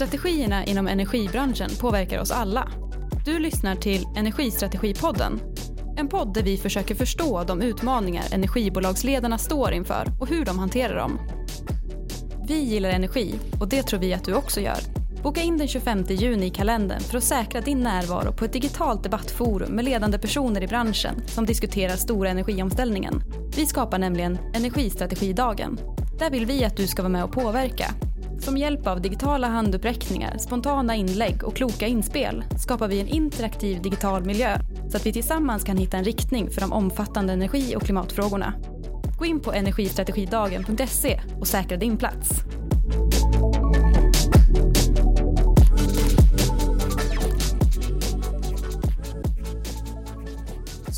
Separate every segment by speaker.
Speaker 1: Strategierna inom energibranschen påverkar oss alla. Du lyssnar till Energistrategipodden. En podd där vi försöker förstå de utmaningar energibolagsledarna står inför och hur de hanterar dem. Vi gillar energi och det tror vi att du också gör. Boka in den 25 juni i kalendern för att säkra din närvaro på ett digitalt debattforum med ledande personer i branschen som diskuterar stora energiomställningen. Vi skapar nämligen Energistrategidagen. Där vill vi att du ska vara med och påverka. Som hjälp av digitala handuppräckningar, spontana inlägg och kloka inspel skapar vi en interaktiv digital miljö så att vi tillsammans kan hitta en riktning för de omfattande energi och klimatfrågorna. Gå in på energistrategidagen.se och säkra din plats.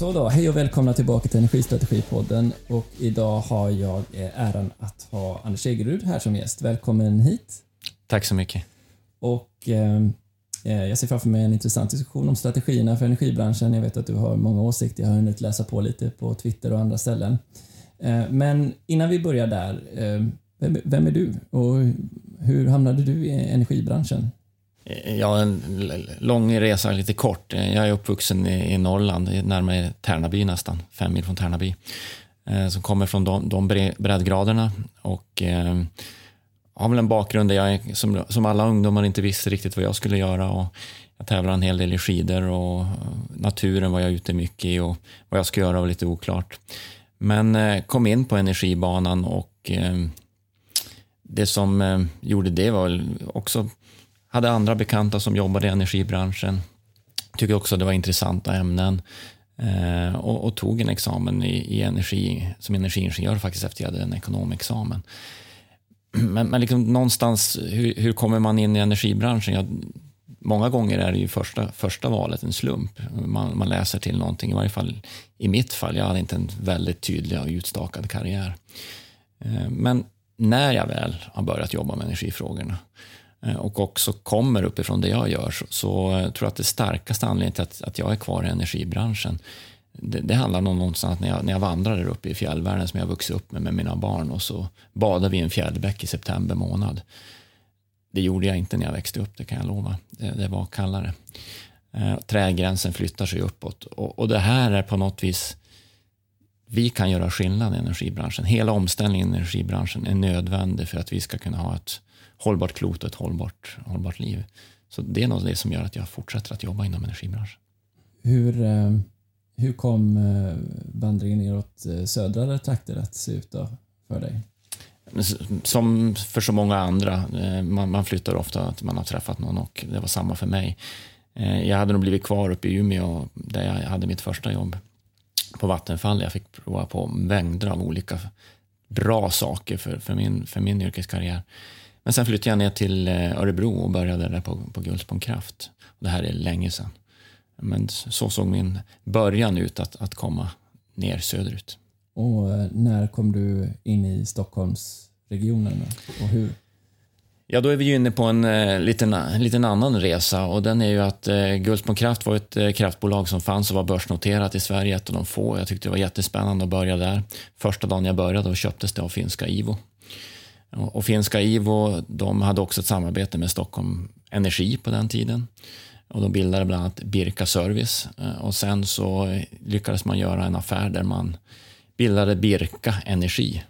Speaker 2: Så då, hej och välkomna tillbaka till Energistrategipodden och idag har jag eh, äran att ha Anders Egerud här som gäst. Välkommen hit.
Speaker 3: Tack så mycket.
Speaker 2: Och eh, eh, jag ser framför mig en intressant diskussion om strategierna för energibranschen. Jag vet att du har många åsikter, jag har hunnit läsa på lite på Twitter och andra ställen. Eh, men innan vi börjar där, eh, vem, vem är du och hur hamnade du i energibranschen?
Speaker 3: Ja, en lång resa, lite kort. Jag är uppvuxen i, Norrland, närmare Tärnaby nästan, fem mil från Tärnaby. Eh, som kommer från de, de breddgraderna och eh, har väl en bakgrund där jag som, som alla ungdomar inte visste riktigt vad jag skulle göra. Och jag tävlar en hel del i skidor och naturen var jag ute mycket i och vad jag skulle göra var lite oklart. Men eh, kom in på energibanan och eh, det som eh, gjorde det var också hade andra bekanta som jobbade i energibranschen. Tyckte också det var intressanta ämnen. Eh, och, och, tog en examen i, i, energi som energiingenjör faktiskt efter jag hade en ekonomexamen. Men, men liksom någonstans, hur, hur, kommer man in i energibranschen? Jag, många gånger är det ju första, första valet en slump. Man, man, läser till någonting, i varje fall i mitt fall. Jag hade inte en väldigt tydlig och utstakad karriär. Eh, men när jag väl har börjat jobba med energifrågorna Eh, och också kommer uppifrån det jag gör så, så jag tror jag att det starkaste anledningen till att, att jag är kvar i energibranschen det, det handlar om någonstans när jag, när jag vandrar där uppe i fjällvärlden som jag vuxit upp med med mina barn och så badade vi i en fjällbäck i september månad. Det gjorde jag inte när jag växte upp, det kan jag lova. Det, det var kallare. Eh, trädgränsen flyttar sig uppåt och, och det här är på något vis vi kan göra skillnad i energibranschen. Hela omställningen i energibranschen är nödvändig för att vi ska kunna ha ett hållbart klot och ett hållbart, hållbart liv. Så det är nog det som gör att jag fortsätter att jobba inom energibranschen.
Speaker 2: Hur, eh, hur kom eh, vandringen neråt eh, södra trakter att se ut då för dig?
Speaker 3: Som för så många andra. Man, man flyttar ofta att man har träffat någon och det var samma för mig. Jag hade nog blivit kvar uppe i Umeå där jag hade mitt första jobb på Vattenfall. Jag fick prova på mängder av olika bra saker för, för, min, för min yrkeskarriär. Men sen flyttade jag ner till eh, Örebro och började där på, på Gullspång Kraft. Det här är länge sedan. Men så såg min början ut att, att komma ner söderut.
Speaker 2: Och eh, när kom du in i Stockholmsregionen och hur?
Speaker 3: Ja, då är vi ju inne på en eh, liten, liten annan resa och den är ju att eh, Gullspång Kraft var ett eh, kraftbolag som fanns och var börsnoterat i Sverige, ett av de få. Jag tyckte det var jättespännande att börja där. Första dagen jag började då köptes det av finska IVO och finska IVO de hade också ett samarbete med Stockholm Energi på den tiden. Och de bildade bland annat Birka Service. Eh, och sen så lyckades man göra en affär där man bildade Birka Energi.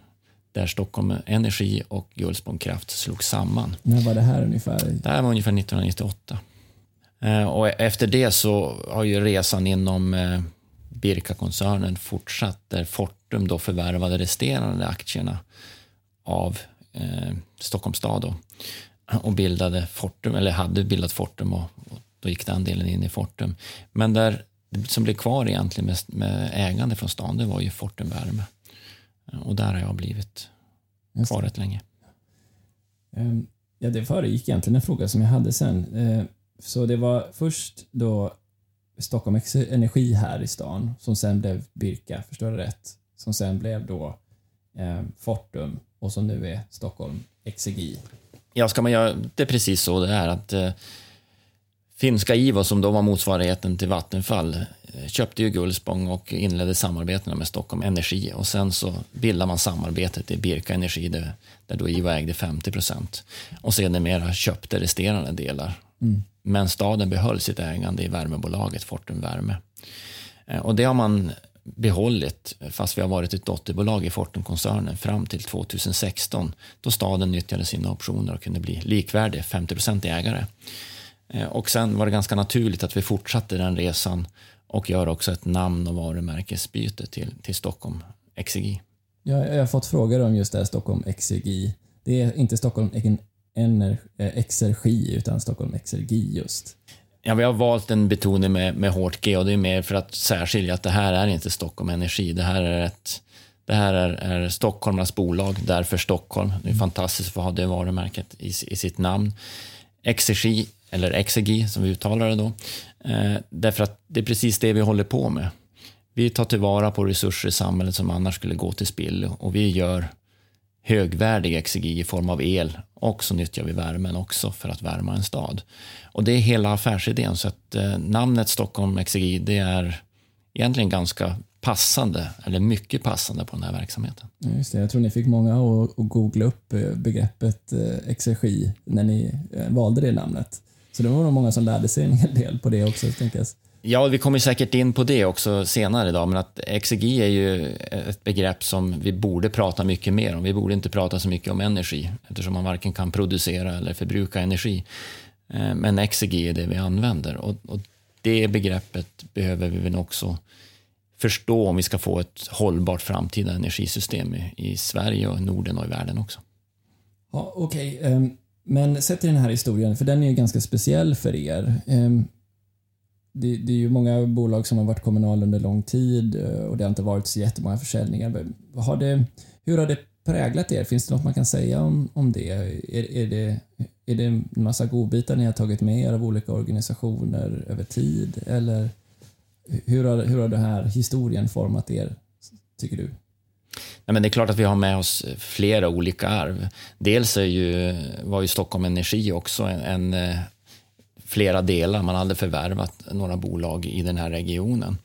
Speaker 3: Där Stockholm Energi och Gullspång Kraft slogs samman.
Speaker 2: När var det här ungefär?
Speaker 3: Det här var ungefär 1998. Eh, och efter det så har ju resan inom eh, Birka-koncernen fortsatt där Fortum då förvärvade resterande aktierna av eh, Stockholms stad då, och bildade Fortum, eller hade bildat Fortum och, och då gick den delen in i Fortum. Men där det som blev kvar egentligen med, med ägande från stan, det var ju Fortum Värme. Och där har jag blivit kvar rätt länge.
Speaker 2: Um, ja, det föregick egentligen en fråga som jag hade sen. Uh, så det var först då Stockholm Energi här i stan, som sen blev Birka, förstår jag rätt? Som sen blev då eh, Fortum och som nu är Stockholm Exegi.
Speaker 3: Ja, ska man göra det är precis så det är att eh, finska IVO, som då var motsvarigheten till Vattenfall, eh, köpte ju Gullspång och inledde samarbetena med Stockholm Energi. Och sen så bildade man samarbetet i Birka Energi, där, där då IVO ägde 50 procent. Och sedermera köpte resterande delar. Mm. Men staden behöll sitt ägande i värmebolaget Fortum Värme. Eh, och det har man behållit, fast vi har varit ett dotterbolag i Fortumkoncernen fram till 2016, då staden nyttjade sina optioner och kunde bli likvärdig 50% ägare. Eh, och sen var det ganska naturligt att vi fortsatte den resan och gör också ett namn och varumärkesbyte till, till Stockholm Exergi.
Speaker 2: Jag, jag har fått frågor om just det här Stockholm Exergi. Det är inte Stockholm Exergi eh, utan Stockholm Exergi just.
Speaker 3: Ja, vi har valt en betoning med, med hårt G och det är mer för att särskilja att det här är inte Stockholm Energi. Det här är ett det här är, är Stockholmarnas bolag, därför Stockholm. Det är fantastiskt att få ha det varumärket i, i sitt namn. Exergi, eller exergi som vi uttalar det då. Eh, därför att det är precis det vi håller på med. Vi tar tillvara på resurser i samhället som annars skulle gå till spill och vi gör högvärdig exergi i form av el och så nyttjar vi värmen också för att värma en stad. Och det är hela affärsidén så att eh, namnet Stockholm exergi det är egentligen ganska passande, eller mycket passande på den här verksamheten.
Speaker 2: Just det, jag tror ni fick många att, att googla upp eh, begreppet eh, exergi när ni eh, valde det namnet. Så det var nog många som lärde sig en hel del på det också, tänkas.
Speaker 3: Ja, vi kommer säkert in på det också senare idag, men att exegi är ju ett begrepp som vi borde prata mycket mer om. Vi borde inte prata så mycket om energi, eftersom man varken kan producera eller förbruka energi. Eh, men exegi är det vi använder och, och det begreppet behöver vi väl också förstå om vi ska få ett hållbart framtida energisystem i, i Sverige och Norden och i världen också.
Speaker 2: Ja, Okej, okay. men sett i den här historien, för den är ju ganska speciell för er. Ehm, det, det, är ju många bolag som har varit kommunala under lång tid eh, och det har inte varit så jättemånga försäljningar. Har det, hur har det präglat er? Finns det något man kan säga om, om det? Är, är det? är det en massa godbitar ni har tagit med er av olika organisationer över tid? Eller hur har, hur har den här historien format er, tycker du?
Speaker 3: Nej, men det är klart att vi har med oss flera olika arv. Dels är ju, var ju Stockholm Energi också en, en eh, flera delar. Man hade förvärvat några bolag i den här regionen.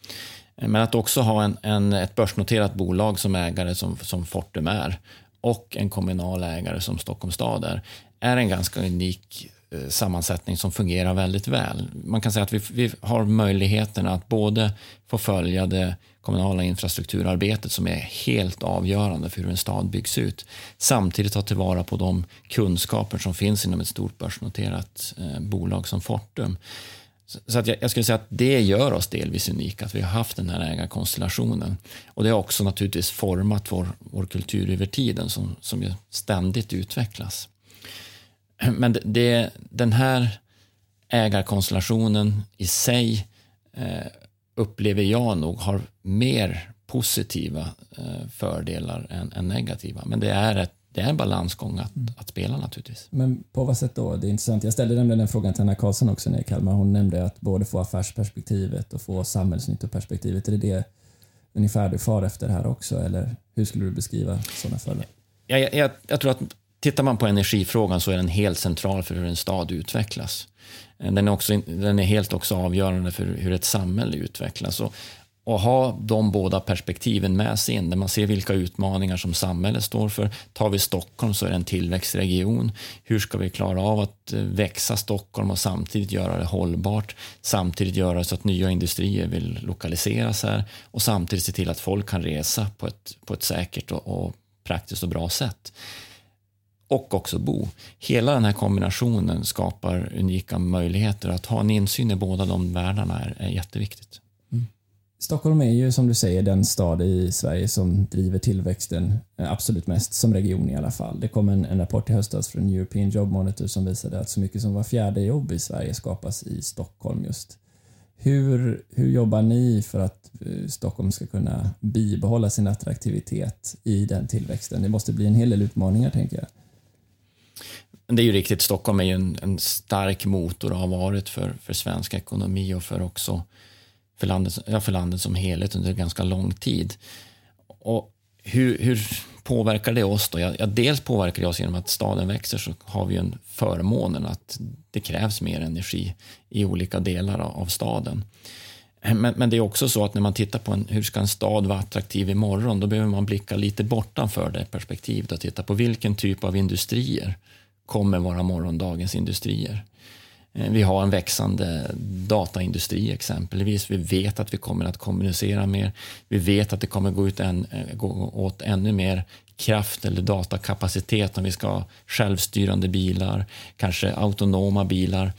Speaker 3: Men att också ha en, en, ett börsnoterat bolag som ägare som, som Fortum är och en kommunal ägare som Stockholms stad är, är en ganska unik Eh, sammansättning som fungerar väldigt väl. Man kan säga att vi, vi har möjligheten att både få följa det kommunala infrastrukturarbetet som är helt avgörande för hur en stad byggs ut. Samtidigt ta tillvara på de kunskaper som finns inom ett stort börsnoterat eh, bolag som Fortum. Så att jag, jag, skulle säga att det gör oss delvis unika, att vi har haft den här ägarkonstellationen. Och det har också naturligtvis format vår, vår kultur över tiden som, som ju ständigt utvecklas. Men det, det, den här ägarkonstellationen i sig eh, upplever jag nog har mer positiva eh, fördelar än, än, negativa. Men det är, ett, det är en balansgång att, mm. att spela naturligtvis.
Speaker 2: Men på vad sätt då? Det är intressant. Jag ställde nämligen den frågan till Anna Karlsson också när i Kalmar. Hon nämnde att både få affärsperspektivet och få samhällsnyttoperspektivet. Är det det ungefär du far efter här också? Eller hur skulle du beskriva sådana fördelar?
Speaker 3: Jag, jag, jag tror att tittar man på energifrågan så är den helt central för hur en stad utvecklas. Eh, den är, också, den är helt också avgörande för hur ett samhälle utvecklas. Och, och ha de båda perspektiven med sig in, där man ser vilka utmaningar som samhället står för. Tar vi Stockholm så är det en tillväxtregion. Hur ska vi klara av att eh, växa Stockholm och samtidigt göra det hållbart? Samtidigt göra så att nya industrier vill lokaliseras här och samtidigt se till att folk kan resa på ett, på ett säkert och, och praktiskt och bra sätt och också bo. Hela den här kombinationen skapar unika möjligheter. Att ha en insyn i båda de världarna är, är jätteviktigt. Mm.
Speaker 2: Stockholm är ju som du säger den stad i Sverige som driver tillväxten eh, absolut mest, som region i alla fall. Det kom en, en rapport i höstas från European Job Monitor som visade att så mycket som var fjärde jobb i Sverige skapas i Stockholm just. Hur, hur jobbar ni för att eh, Stockholm ska kunna bibehålla sin attraktivitet i den tillväxten? Det måste bli en hel del utmaningar tänker jag.
Speaker 3: Det är ju riktigt, Stockholm är ju en, en stark motor och har varit för, för svensk ekonomi och för också för landet, ja, för landet som helhet under ganska lång tid. Och hur, hur påverkar det oss? Då? Ja, ja, dels påverkar det oss genom att staden växer så har vi en förmånen att det krävs mer energi i olika delar av staden. Men, men, det är också så att när man tittar på en, hur ska en stad vara attraktiv imorgon, då behöver man blicka lite bortanför det perspektivet och titta på vilken typ av industrier kommer vara morgondagens industrier. Eh, vi har en växande dataindustri exempelvis. Vi vet att vi kommer att kommunicera mer. Vi vet att det kommer gå, ut en, eh, gå åt ännu mer kraft eller datakapacitet om vi ska ha självstyrande bilar, kanske autonoma bilar.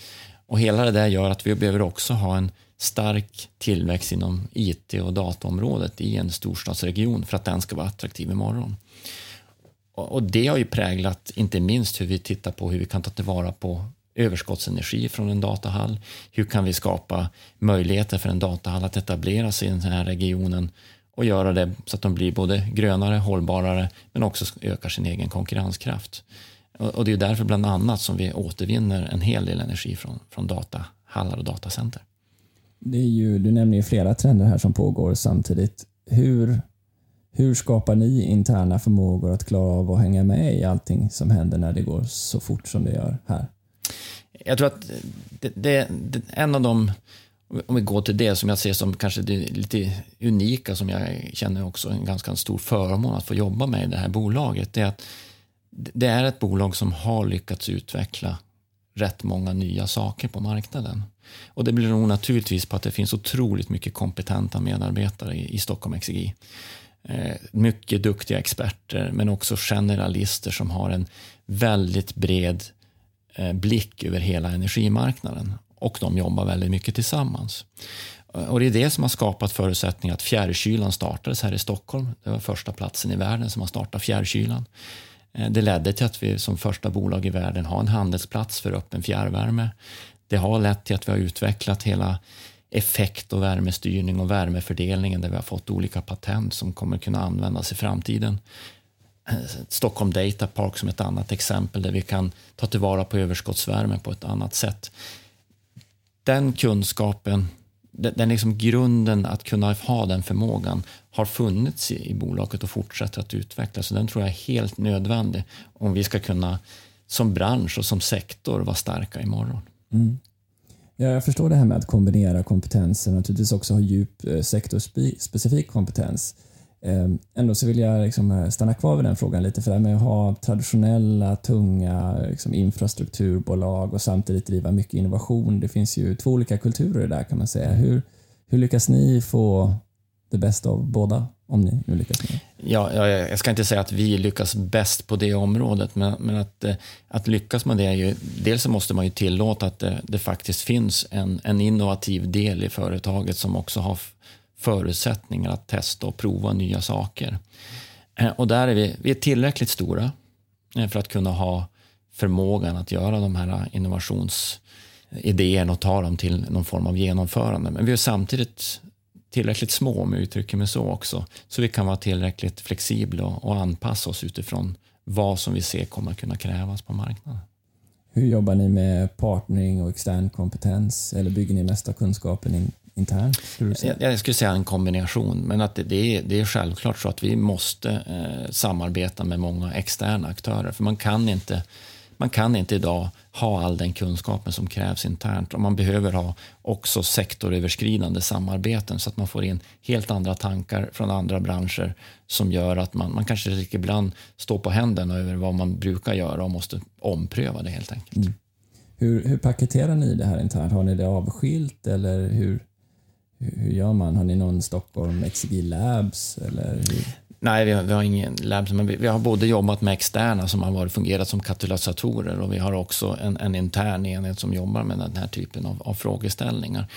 Speaker 3: Och hela det där gör att vi behöver också ha en stark tillväxt inom IT och dataområdet i en storstadsregion för att den ska vara attraktiv imorgon. Och det har ju präglat inte minst hur vi tittar på hur vi kan ta tillvara på överskottsenergi från en datahall. Hur kan vi skapa möjligheter för en datahall att etablera sig i den här regionen och göra det så att de blir både grönare, hållbarare men också ökar sin egen konkurrenskraft. Och det är därför bland annat som vi återvinner en hel del energi från, från datahallar och datacenter.
Speaker 2: Det är ju, du nämner ju flera trender här som pågår samtidigt. Hur, hur skapar ni interna förmågor att klara av att hänga med i allting som händer när det går så fort som det gör här?
Speaker 3: Jag tror att det, det, det, en av de, om vi går till det som jag ser som kanske det lite unika, som jag känner också en ganska stor förmån att få jobba med i det här bolaget, det är att det är ett bolag som har lyckats utveckla rätt många nya saker på marknaden. Och det beror naturligtvis på att det finns otroligt mycket kompetenta medarbetare i, i Stockholm XEG. Eh, mycket duktiga experter, men också generalister som har en väldigt bred eh, blick över hela energimarknaden. Och de jobbar väldigt mycket tillsammans. Eh, och det är det som har skapat förutsättningar att fjärrkylan startades här i Stockholm. Det var första platsen i världen som har startat fjärrkylan. Eh, det ledde till att vi som första bolag i världen har en handelsplats för öppen fjärrvärme. Det har lett till att vi har utvecklat hela effekt och värmestyrning och värmefördelningen där vi har fått olika patent som kommer kunna användas i framtiden. Eh, Stockholm Data Park som ett annat exempel där vi kan ta tillvara på överskottsvärme på ett annat sätt. Den kunskapen den liksom grunden att kunna ha den förmågan har funnits i, i bolaget och fortsätter att utvecklas. Så den tror jag är helt nödvändig om vi ska kunna som bransch och som sektor vara starka imorgon. Mm.
Speaker 2: Ja, jag förstår det här med att kombinera kompetenser och naturligtvis också ha djup eh, sektorspecifik kompetens. Ehm, ändå så vill jag liksom eh, stanna kvar vid den frågan lite för det här med att ha traditionella, tunga liksom infrastrukturbolag och samtidigt driva mycket innovation. Det finns ju två olika kulturer där kan man säga. Hur, hur lyckas ni få det bästa av båda? Om ni nu lyckas med
Speaker 3: ja, jag ska inte säga att vi lyckas bäst på det området, men, men att, eh, att lyckas med det är ju... Dels så måste man ju tillåta att det, det faktiskt finns en, en innovativ del i företaget som också har förutsättningar att testa och prova nya saker. Eh, och där är vi, vi är tillräckligt stora eh, för att kunna ha förmågan att göra de här innovationsidéerna och ta dem till någon form av genomförande. Men vi är samtidigt tillräckligt små, om jag uttrycker mig så också, så vi kan vara tillräckligt flexibla och anpassa oss utifrån vad som vi ser kommer kunna krävas på marknaden.
Speaker 2: Hur jobbar ni med partnering och extern kompetens eller bygger ni mest av kunskapen in, internt?
Speaker 3: Jag, jag skulle säga en kombination, men att det, det, är, det är självklart så att vi måste eh, samarbeta med många externa aktörer, för man kan inte man kan inte idag ha all den kunskapen som krävs internt och man behöver ha också sektoröverskridande samarbeten så att man får in helt andra tankar från andra branscher som gör att man, man kanske ibland står på händerna över vad man brukar göra och måste ompröva det helt enkelt. Mm.
Speaker 2: Hur, hur paketerar ni det här internt? Har ni det avskilt eller hur, hur gör man? Har ni någon Stockholm XG Labs? Eller hur?
Speaker 3: Nej, vi har, vi har ingen lab, men vi, vi, har både jobbat med externa som har varit, fungerat som katalysatorer och vi har också en, en intern enhet som jobbar med den här typen av, av frågeställningar.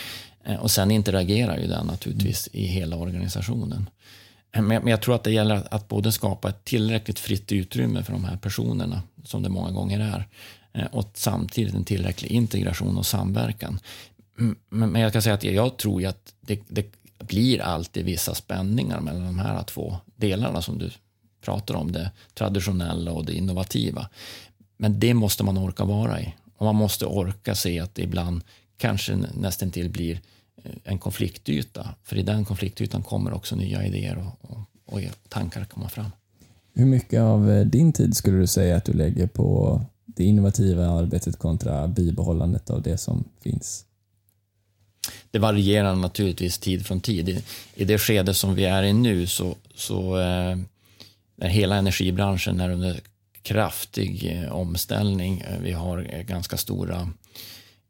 Speaker 3: Eh, och sen interagerar ju den naturligtvis mm. i hela organisationen. Eh, men, men, jag tror att det gäller att, att, både skapa ett tillräckligt fritt utrymme för de här personerna, som det många gånger är, eh, och samtidigt en tillräcklig integration och samverkan. Men, men jag kan säga att jag tror ju att det, det blir alltid vissa spänningar mellan de här två delarna som du pratar om, det traditionella och det innovativa. Men det måste man orka vara i. Och man måste orka se att det ibland kanske nästan till blir eh, en konfliktyta. För i den konfliktytan kommer också nya idéer och, och, och tankar komma fram.
Speaker 2: Hur mycket av eh, din tid skulle du säga att du lägger på det innovativa arbetet kontra bibehållandet av det som finns?
Speaker 3: Det varierar naturligtvis tid från tid. I, i det skede som vi är i nu så, så eh, hela energibranschen är under kraftig eh, omställning. Eh, vi har eh, ganska stora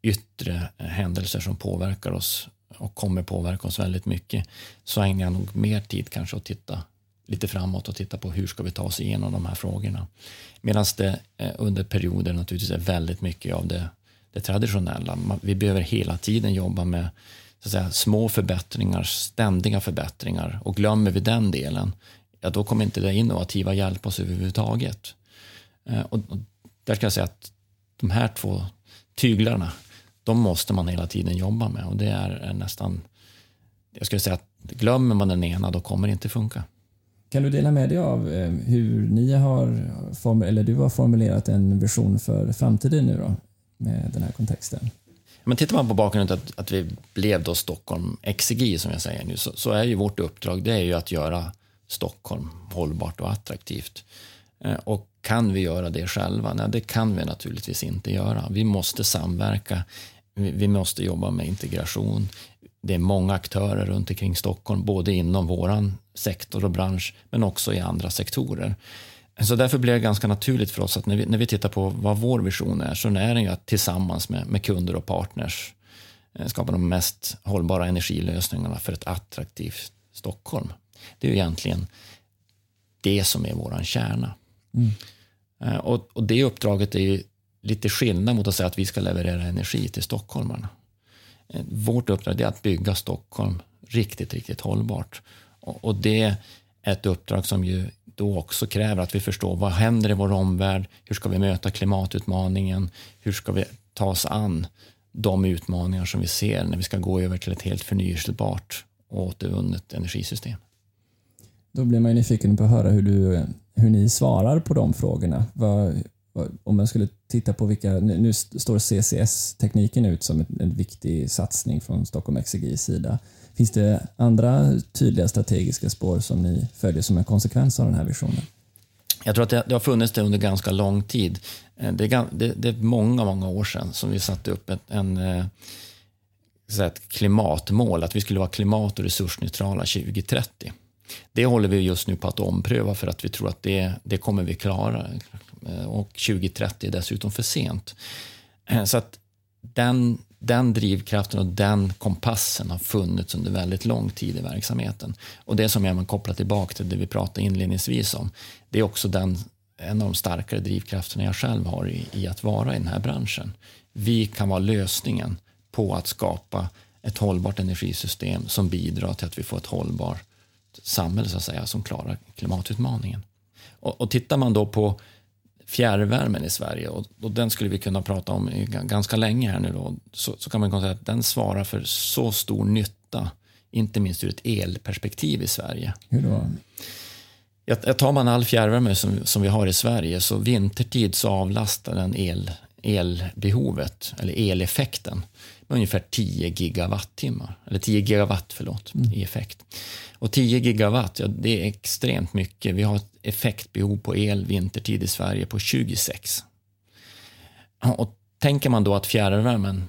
Speaker 3: yttre eh, händelser som påverkar oss och kommer påverka oss väldigt mycket så ägnar jag nog mer tid kanske att titta lite framåt och titta på hur ska vi ta oss igenom de här frågorna. Medan det eh, under perioder naturligtvis är väldigt mycket av det, det traditionella. Vi behöver hela tiden jobba med så att säga, små förbättringar, ständiga förbättringar och glömmer vi den delen, ja då kommer inte det innovativa hjälpa oss överhuvudtaget. Eh, och, och där ska jag säga att de här två tyglarna, de måste man hela tiden jobba med och det är nästan, jag skulle säga att glömmer man den ena då kommer det inte funka.
Speaker 2: Kan du dela med dig av eh, hur ni har, eller du har formulerat en vision för framtiden nu då, med den här kontexten?
Speaker 3: Men tittar man på bakgrunden att, att vi blev då Stockholm exegi som jag säger nu, så, så, är ju vårt uppdrag det är ju att göra Stockholm hållbart och attraktivt. Eh, och kan vi göra det själva? Nej, det kan vi naturligtvis inte göra. Vi måste samverka. Vi måste jobba med integration. Det är många aktörer runt omkring Stockholm, både inom vår sektor och bransch, men också i andra sektorer. Så därför blir det ganska naturligt för oss att när vi, när vi tittar på vad vår vision är, så är den ju att tillsammans med, med kunder och partners eh, skapa de mest hållbara energilösningarna för ett attraktivt Stockholm. Det är ju egentligen det som är vår kärna. Mm. Eh, och, och, det uppdraget är ju lite skillnad mot att säga att vi ska leverera energi till stockholmarna. Eh, vårt uppdrag är att bygga Stockholm riktigt, riktigt hållbart. Och, och det är ett uppdrag som ju då också kräver att vi förstår vad händer i vår omvärld? Hur ska vi möta klimatutmaningen? Hur ska vi ta oss an de utmaningar som vi ser när vi ska gå över till ett helt förnyelsebart och återvunnet energisystem?
Speaker 2: Då blir man ju nyfiken på att höra hur, du, hur ni svarar på de frågorna. Vad, vad, om man skulle titta på vilka, nu står CCS-tekniken ut som en, en viktig satsning från Stockholm Exergis sida. Finns det andra tydliga strategiska spår som ni följer som en konsekvens av den här visionen?
Speaker 3: Jag tror att det, det har funnits det under ganska lång tid. Eh, det är, det, det är många, många år sedan som vi satte upp ett, en, eh, ett klimatmål, att vi skulle vara klimat och resursneutrala 2030. Det håller vi just nu på att ompröva för att vi tror att det, det kommer vi klara. Eh, och 2030 är dessutom för sent. Så att den, den drivkraften och den kompassen har funnits under väldigt lång tid i verksamheten. Och det som jag kopplar tillbaka till det vi pratade inledningsvis om, det är också den, en av de starkare drivkrafterna jag själv har i, i att vara i den här branschen. Vi kan vara lösningen på att skapa ett hållbart energisystem som bidrar till att vi får ett hållbart samhälle så att säga, som klarar klimatutmaningen. Och, och tittar man då på fjärrvärmen i Sverige och, och, den skulle vi kunna prata om ganska länge här nu då, så, så kan man konstatera att den svarar för så stor nytta, inte minst ur ett elperspektiv i Sverige.
Speaker 2: Hur då?
Speaker 3: Jag, tar man all fjärrvärme som, som vi har i Sverige så vintertid så avlastar den el, elbehovet, eller eleffekten, med ungefär 10 gigawattimmar, eller 10 gigawatt förlåt, mm. i effekt. Och 10 gigawatt, ja, det är extremt mycket. Vi har effektbehov på el vintertid i Sverige på 26. Och tänker man då att fjärrvärmen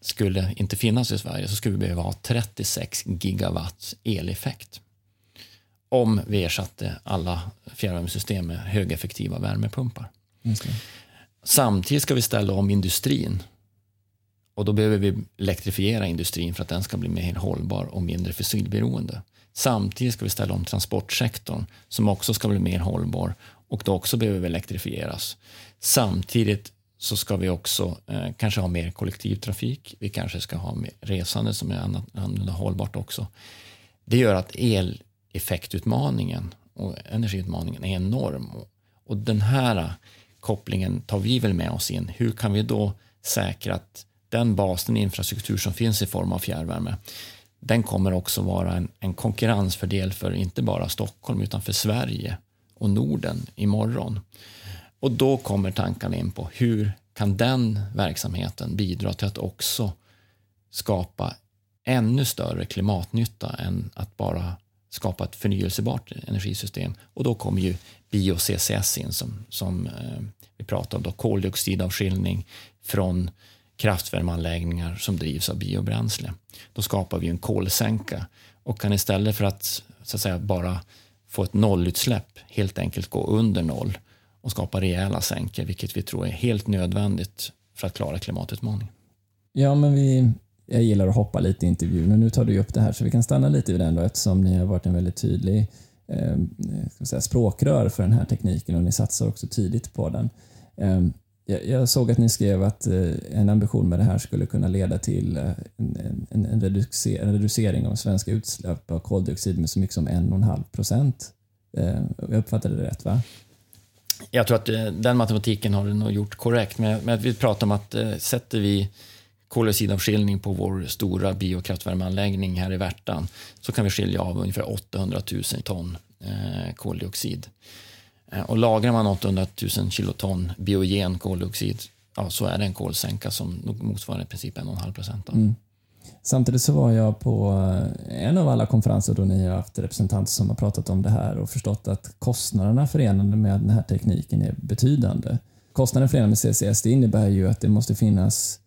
Speaker 3: skulle inte finnas i Sverige så skulle vi behöva ha 36 gigawatt eleffekt. Om vi ersatte alla fjärrvärmesystem med högeffektiva värmepumpar. Samtidigt ska vi ställa om industrin och då behöver vi elektrifiera industrin för att den ska bli mer hållbar och mindre fossilberoende. Samtidigt ska vi ställa om transportsektorn som också ska bli mer hållbar och då också behöver elektrifieras. Samtidigt så ska vi också eh, kanske ha mer kollektivtrafik. Vi kanske ska ha mer resande som är annorlunda hållbart också. Det gör att eleffektutmaningen och energiutmaningen är enorm. Och den här eh, kopplingen tar vi väl med oss in. Hur kan vi då säkra att den bas, den infrastruktur som finns i form av fjärrvärme, den kommer också vara en, en konkurrensfördel för inte bara Stockholm utan för Sverige och Norden imorgon. Och då kommer tankarna in på hur kan den verksamheten bidra till att också skapa ännu större klimatnytta än att bara skapa ett förnyelsebart energisystem. Och då kommer ju bio-CCS in som, som eh, vi pratar om, då, koldioxidavskiljning från kraftvärmeanläggningar som drivs av biobränsle. Då skapar vi en kolsänka och kan istället för att, så att säga, bara få ett nollutsläpp helt enkelt gå under noll och skapa rejäla sänkor, vilket vi tror är helt nödvändigt för att klara klimatutmaningen.
Speaker 2: Ja, men vi, jag gillar att hoppa lite i intervjun och nu tar du upp det här så vi kan stanna lite vid den då eftersom ni har varit en väldigt tydlig eh, säga, språkrör för den här tekniken och ni satsar också tidigt på den. Eh, jag såg att ni skrev att eh, en ambition med det här skulle kunna leda till eh, en, en, en, reducering av svenska utsläpp av koldioxid med så mycket som 1,5 procent. Eh, jag uppfattade det rätt va?
Speaker 3: Jag tror att den matematiken har du nog gjort korrekt, men vi pratar om att sätter vi koldioxidavskiljning på vår stora biokraftvärmeanläggning här i Värtan så kan vi skilja av ungefär 800 000 ton koldioxid. Eh, och lagrar man 800 000 kiloton biogen koldioxid, ja, så är det en kolsänka som motsvarar i princip 1,5 procent. Mm.
Speaker 2: Samtidigt så var jag på eh, en av alla konferenser då ni har haft representanter som har pratat om det här och förstått att kostnaderna förenade med den här tekniken är betydande. Kostnaden förenade med CCS det innebär ju att det måste finnas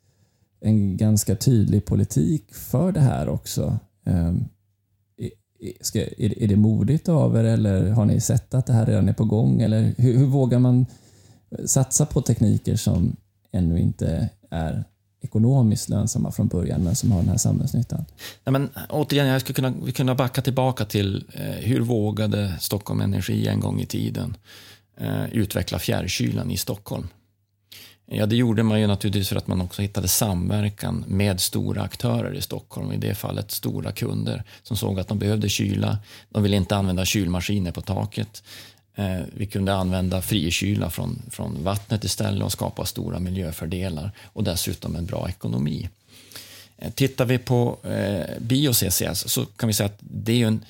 Speaker 2: en ganska tydlig politik för det här också. Ehm, Ska, är, är det modigt av er eller har ni sett att det här redan är på gång? Eller hur, hur vågar man satsa på tekniker som ännu inte är ekonomiskt lönsamma från början men som har den här samhällsnyttan?
Speaker 3: Ja, men, återigen, jag skulle kunna, vi kunna backa tillbaka till eh, hur vågade Stockholm Energi en gång i tiden eh, utveckla fjärrkylan i Stockholm? Ja, det gjorde man ju naturligtvis för att man också hittade samverkan med stora aktörer i Stockholm, i det fallet stora kunder som såg att de behövde kyla. De ville inte använda kylmaskiner på taket. Eh, vi kunde använda frikyla från, från vattnet istället och skapa stora miljöfördelar och dessutom en bra ekonomi. Eh, tittar vi på eh, bio-CCS så kan vi säga att det är en,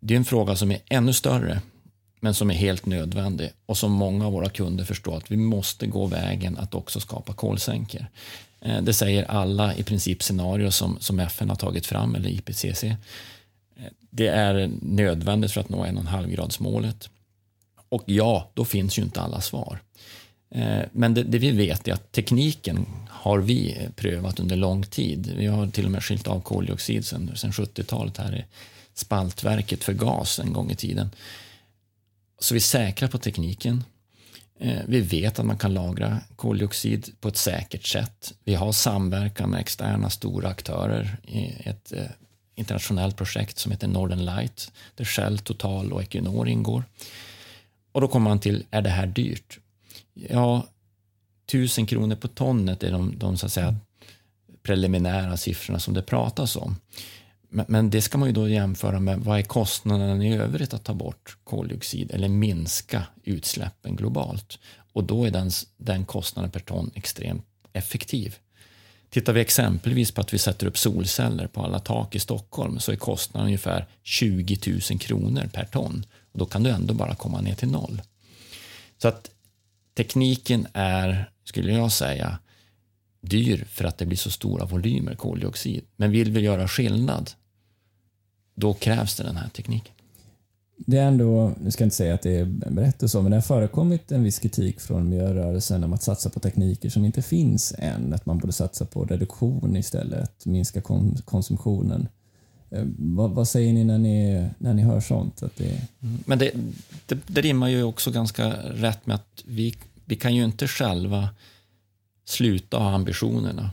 Speaker 3: det är en fråga som är ännu större men som är helt nödvändig och som många av våra kunder förstår att vi måste gå vägen att också skapa kolsänkor. Eh, det säger alla i princip scenarier som, som FN har tagit fram, eller IPCC. Eh, det är nödvändigt för att nå 1,5-gradsmålet. Och ja, då finns ju inte alla svar. Eh, men det, det, vi vet är att tekniken har vi prövat under lång tid. Vi har till och med skilt av koldioxid sedan 70-talet här i spaltverket för gas en gång i tiden. Så vi är säkra på tekniken. Eh, vi vet att man kan lagra koldioxid på ett säkert sätt. Vi har samverkan med externa stora aktörer i ett eh, internationellt projekt som heter Northern Light där Shell, Total och Equinor ingår. Och då kommer man till, är det här dyrt? Ja, tusen kronor på tonnet är de, de så att säga, preliminära siffrorna som det pratas om. Men, det ska man ju då jämföra med vad är kostnaden i övrigt att ta bort koldioxid eller minska utsläppen globalt. Och då är den, den kostnaden per ton extremt effektiv. Tittar vi exempelvis på att vi sätter upp solceller på alla tak i Stockholm så är kostnaden ungefär 20 000 kronor per ton. Och då kan du ändå bara komma ner till noll. Så att tekniken är, skulle jag säga, dyr för att det blir så stora volymer koldioxid. Men vill vi göra skillnad, då krävs det den här tekniken.
Speaker 2: Det är ändå, nu ska jag inte säga att det är rätt och så, men det har förekommit en viss kritik från miljörörelsen om att satsa på tekniker som inte finns än. Att man borde satsa på reduktion istället, minska konsumtionen. Eh, vad, vad, säger ni när ni, när ni hör sånt? Att det...
Speaker 3: Men det, det, det rimmar ju också ganska rätt med att vi, vi kan ju inte själva sluta ha ambitionerna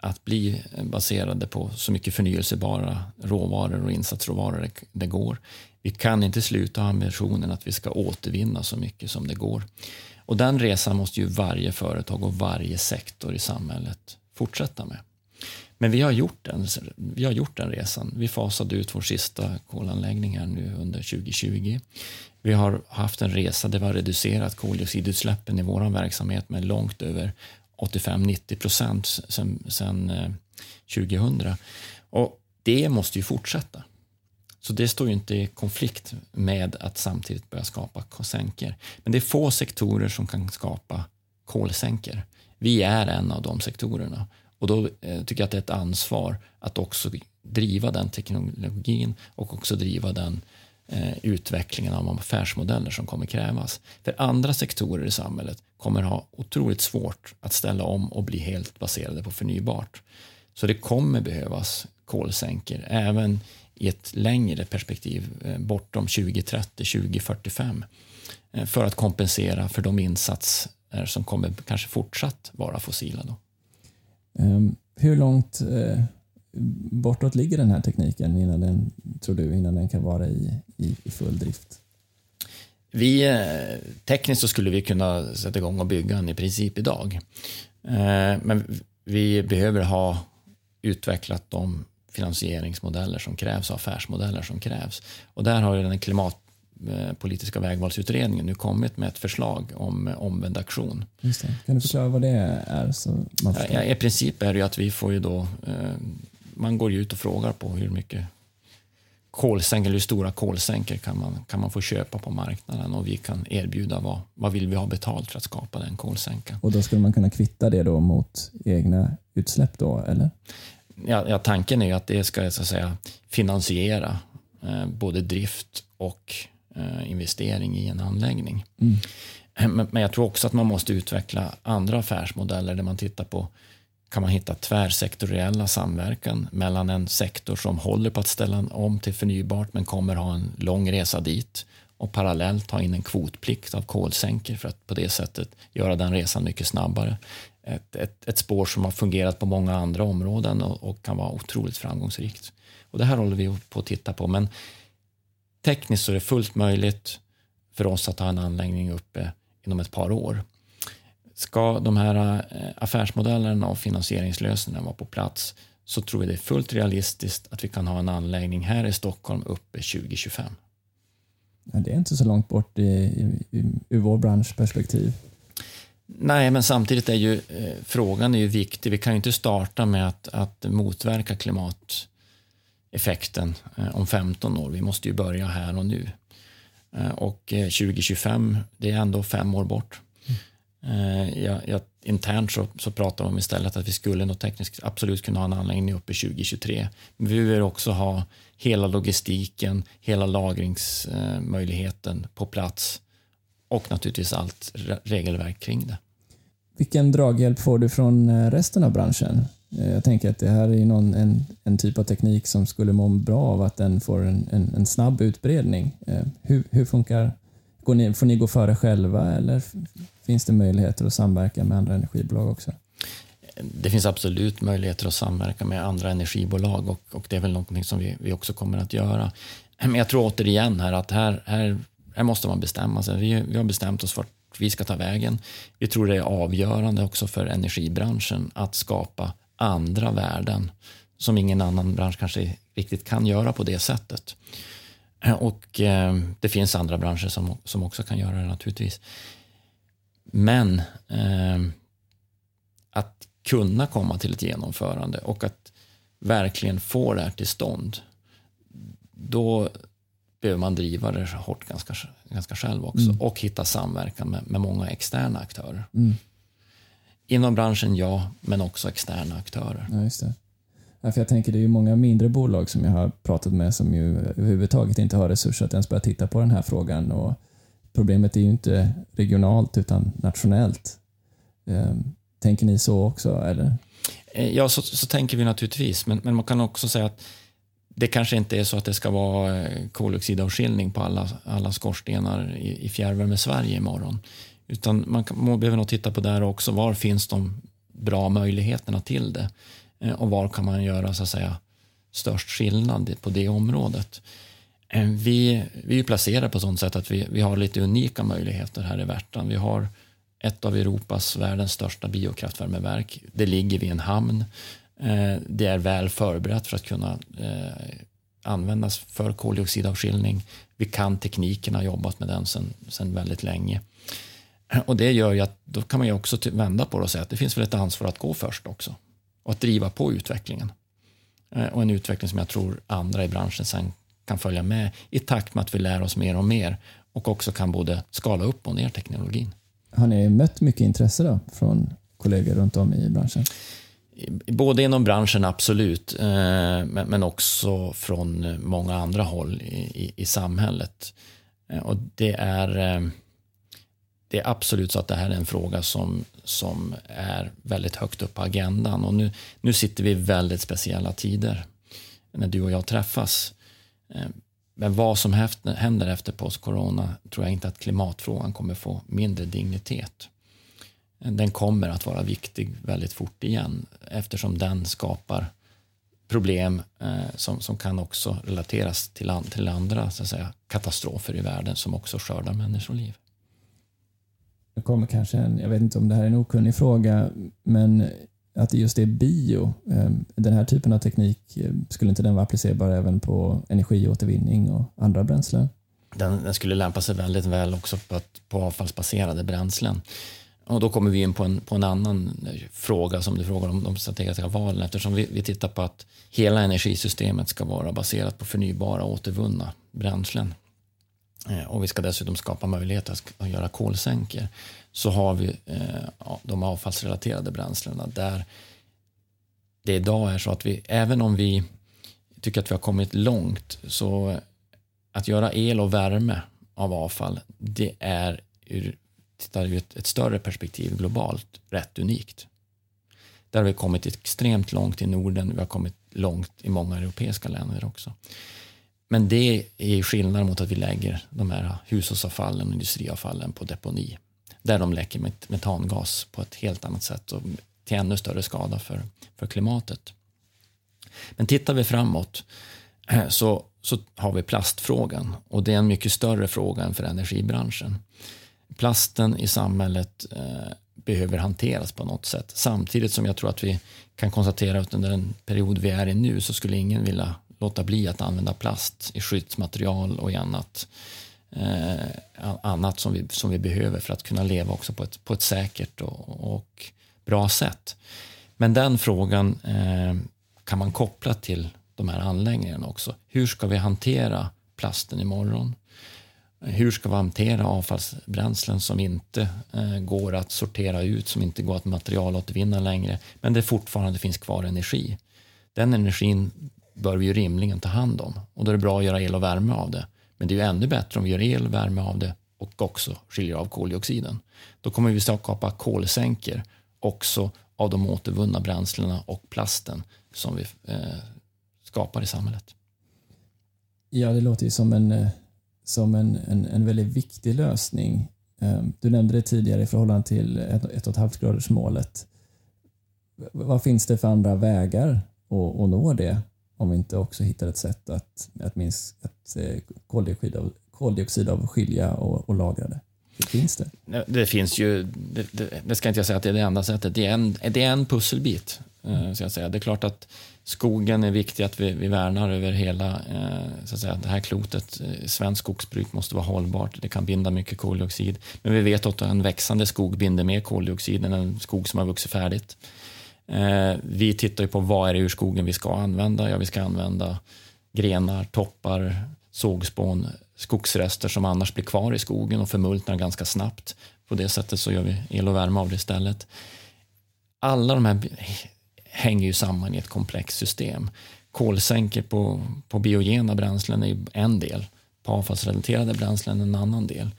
Speaker 3: att bli baserade på så mycket förnyelsebara råvaror och insatsråvaror det går. Vi kan inte sluta ha ambitionen att vi ska återvinna så mycket som det går. Och den resan måste ju varje företag och varje sektor i samhället fortsätta med. Men vi har gjort den, vi har gjort den resan. Vi fasade ut vår sista kolanläggning här nu under 2020. Vi har haft en resa där vi har reducerat koldioxidutsläppen i vår verksamhet med långt över 85-90 procent sen, sen eh, 2000. Och det måste ju fortsätta. Så det står ju inte i konflikt med att samtidigt börja skapa kolsänkor. Men det är få sektorer som kan skapa kolsänkor. Vi är en av de sektorerna. Och då eh, tycker jag att det är ett ansvar att också driva den teknologin och också driva den eh, Eh, utvecklingen av de affärsmodeller som kommer krävas. För andra sektorer i samhället kommer ha otroligt svårt att ställa om och bli helt baserade på förnybart. Så det kommer behövas kolsänkor även i ett längre perspektiv eh, bortom 2030, 2045 eh, för att kompensera för de insatser som kommer kanske fortsatt vara fossila. Då.
Speaker 2: Ehm, hur långt bortåt ligger den här tekniken innan den, tror du, innan den kan vara i, i, i full drift?
Speaker 3: Vi, eh, tekniskt så skulle vi kunna sätta igång och bygga den i princip idag. Men vi behöver ha utvecklat de finansieringsmodeller som krävs och affärsmodeller som krävs. Och där har ju den klimatpolitiska vägvalsutredningen nu kommit med ett förslag om omvänd aktion.
Speaker 2: Just det. Kan du förklara vad det är? Så man
Speaker 3: ja, I princip är det ju att vi får ju då, eh, man går ut och frågar på hur mycket kolsänkor, hur stora kolsänkor kan man, kan man få köpa på marknaden och vi kan erbjuda vad, vad vill vi ha betalt för att skapa den kolsänkan.
Speaker 2: Och då skulle man kunna kvitta det då mot egna utsläpp då, eller?
Speaker 3: Ja, ja tanken är ju att det ska så att säga, finansiera eh, både drift och eh, investering i en anläggning. Mm. Men, men jag tror också att man måste utveckla andra affärsmodeller där man tittar på kan man hitta tvärsektoriella samverkan mellan en sektor som håller på att ställa om till förnybart men kommer ha en lång resa dit och parallellt ha in en kvotplikt av kolsänkor för att på det sättet göra den resan mycket snabbare. Ett, ett, ett spår som har fungerat på många andra områden och, och, kan vara otroligt framgångsrikt. Och det här håller vi på att titta på men tekniskt så är det fullt möjligt för oss att ha en anläggning uppe inom ett par år. Ska de här eh, affärsmodellerna och finansieringslösningarna vara på plats så tror jag det är fullt realistiskt att vi kan ha en anläggning här i Stockholm uppe 2025.
Speaker 2: Ja, det är inte så långt bort i, i, i, ur vår branschperspektiv.
Speaker 3: Nej, men samtidigt är ju eh, frågan är ju viktig. Vi kan ju inte starta med att, att motverka klimateffekten eh, om 15 år. Vi måste ju börja här och nu. Eh, och 2025, eh, det är ändå fem år bort. Eh, ja, ja, internt så, så pratar de istället att vi skulle nog tekniskt absolut kunna ha en anläggning uppe 2023. Men vi vill också ha hela logistiken, hela lagringsmöjligheten på plats och naturligtvis allt regelverk kring det.
Speaker 2: Vilken draghjälp får du från eh, resten av branschen? Eh, jag tänker att det här är någon, en, en typ av teknik som skulle må bra av att den får en, en, en snabb utbredning. Hur, hur funkar Går ni, får ni gå före själva eller finns det möjligheter att samverka med andra energibolag också?
Speaker 3: Det finns absolut möjligheter att samverka med andra energibolag och, och det är väl någonting som vi, vi också kommer att göra. Men jag tror återigen här att här, här, här måste man bestämma sig. Vi, vi har bestämt oss för att vi ska ta vägen. Vi tror det är avgörande också för energibranschen att skapa andra värden som ingen annan bransch kanske riktigt kan göra på det sättet. Och eh, det finns andra branscher som, som också kan göra det naturligtvis. Men eh, att kunna komma till ett genomförande och att verkligen få det här till stånd, då behöver man driva det hårt ganska, ganska själv också mm. och hitta samverkan med, med många externa aktörer. Mm. Inom branschen, ja, men också externa aktörer.
Speaker 2: Ja, just det. Ja, för jag tänker det är ju många mindre bolag som jag har pratat med som ju överhuvudtaget inte har resurser att ens börja titta på den här frågan. Och problemet är ju inte regionalt utan nationellt. Eh, tänker ni så också? Eller?
Speaker 3: Eh, ja, så, så tänker vi naturligtvis, men, men man kan också säga att det kanske inte är så att det ska vara eh, koldioxidavskiljning på alla, alla skorstenar i, i fjärrvärme Sverige imorgon. Utan man, kan, man behöver nog titta på där också. Var finns de bra möjligheterna till det? Och var kan man göra så att säga, störst skillnad på det området. Eh, vi, vi är placerade på sånt sätt att vi, vi har lite unika möjligheter här i Värtan. Vi har ett av Europas, världens största biokraftvärmeverk. Det ligger vid en hamn. Eh, det är väl förberett för att kunna eh, användas för koldioxidavskiljning. Vi kan tekniken, har jobbat med den sedan väldigt länge. Och det gör ju att då kan man ju också vända på det och säga att det finns väl ett ansvar att gå först också och att driva på utvecklingen. Och en utveckling som jag tror andra i branschen sen kan följa med i takt med att vi lär oss mer och mer och också kan både skala upp och ner teknologin.
Speaker 2: Har ni mött mycket intresse då från kollegor runt om i branschen?
Speaker 3: Både inom branschen, absolut, eh, men också från många andra håll i, samhället. Eh, och det är, eh, det är absolut så att det här är en fråga som, som är väldigt högt upp på agendan. Och nu, nu sitter vi i väldigt speciella tider när du och jag träffas. Eh, men vad som händer efter post-corona tror jag inte att klimatfrågan kommer få mindre dignitet eh, den kommer att vara viktig väldigt fort igen eftersom den skapar problem eh, som, som kan också relateras till, an, till andra så att säga, katastrofer i världen som också skördar människoliv.
Speaker 2: Det kommer kanske en, jag vet inte om det här är en okunnig fråga, men att det just är bio, ehm, den här typen av teknik, ehm, skulle inte den vara applicerbar även på energiåtervinning och andra bränslen?
Speaker 3: Den, den skulle lämpa sig väldigt väl också på, på avfallsbaserade bränslen. Och då kommer vi in på en, på en annan eh, fråga som du frågar om de strategiska valen eftersom vi, vi tittar på att hela energisystemet ska vara baserat på förnybara återvunna bränslen. Eh, och vi ska dessutom skapa möjligheter att göra kolsänkor. Så har vi eh, de avfallsrelaterade bränslena där det idag är så att vi, även om vi tycker att vi har kommit långt, så att göra el och värme av avfall, det är ur tittar ur ett, ett större perspektiv globalt rätt unikt. Där har vi kommit extremt långt i Norden, vi har kommit långt i många europeiska länder också. Men det är skillnad mot att vi lägger de här hushållsavfallen och industriavfallen på deponi. Där de läcker metangas på ett helt annat sätt och till ännu större skada för, för klimatet. Men tittar vi framåt så, så har vi plastfrågan och det är en mycket större fråga än för energibranschen plasten i samhället eh, behöver hanteras på något sätt. Samtidigt som jag tror att vi kan konstatera att under den period vi är i nu så skulle ingen vilja låta bli att använda plast i skyddsmaterial och i annat, eh, annat som, vi, som vi behöver för att kunna leva också på ett, på ett säkert och, och bra sätt. Men den frågan eh, kan man koppla till de här anläggningarna också. Hur ska vi hantera plasten imorgon? Hur ska vi hantera avfallsbränslen som inte eh, går att sortera ut, som inte går att materialåtervinna längre, men det fortfarande finns kvar energi. Den energin bör vi ju rimligen ta hand om och då är det bra att göra el och värme av det. Men det är ju ännu bättre om vi gör el och värme av det och också skiljer av koldioxiden. Då kommer vi skapa kolsänkor också av de återvunna bränslena och plasten som vi eh, skapar i samhället.
Speaker 2: Ja, det låter ju som en eh, som en, en, en väldigt viktig lösning. Ehm, du nämnde det tidigare i förhållande till 1,5 graders målet. Vad finns det för andra vägar att, att nå det om vi inte också hittar ett sätt att, att minska att eh, koldioxid, av, och, och lagra det? Det finns det.
Speaker 3: Det finns ju, det, det, det, ska inte jag säga att det är det enda sättet, det är en, det är en pusselbit. Mm. Ska jag säga. Det är klart att skogen är viktig att vi, vi värnar över hela eh, så att säga, det här klotet. Svenskt skogsbruk måste vara hållbart, det kan binda mycket koldioxid. Men vi vet att en växande skog binder mer koldioxid än en skog som har vuxit färdigt. Eh, vi tittar på vad är det ur skogen vi ska använda? Ja, vi ska använda grenar, toppar, sågspån, skogsrester som annars blir kvar i skogen och förmultnar ganska snabbt. På det sättet så gör vi el och värme av det istället. Alla de här hänger ju samman i ett komplext system. Kolsänkor på, på biogena bränslen är en del, på avfallsrelaterade bränslen en annan del.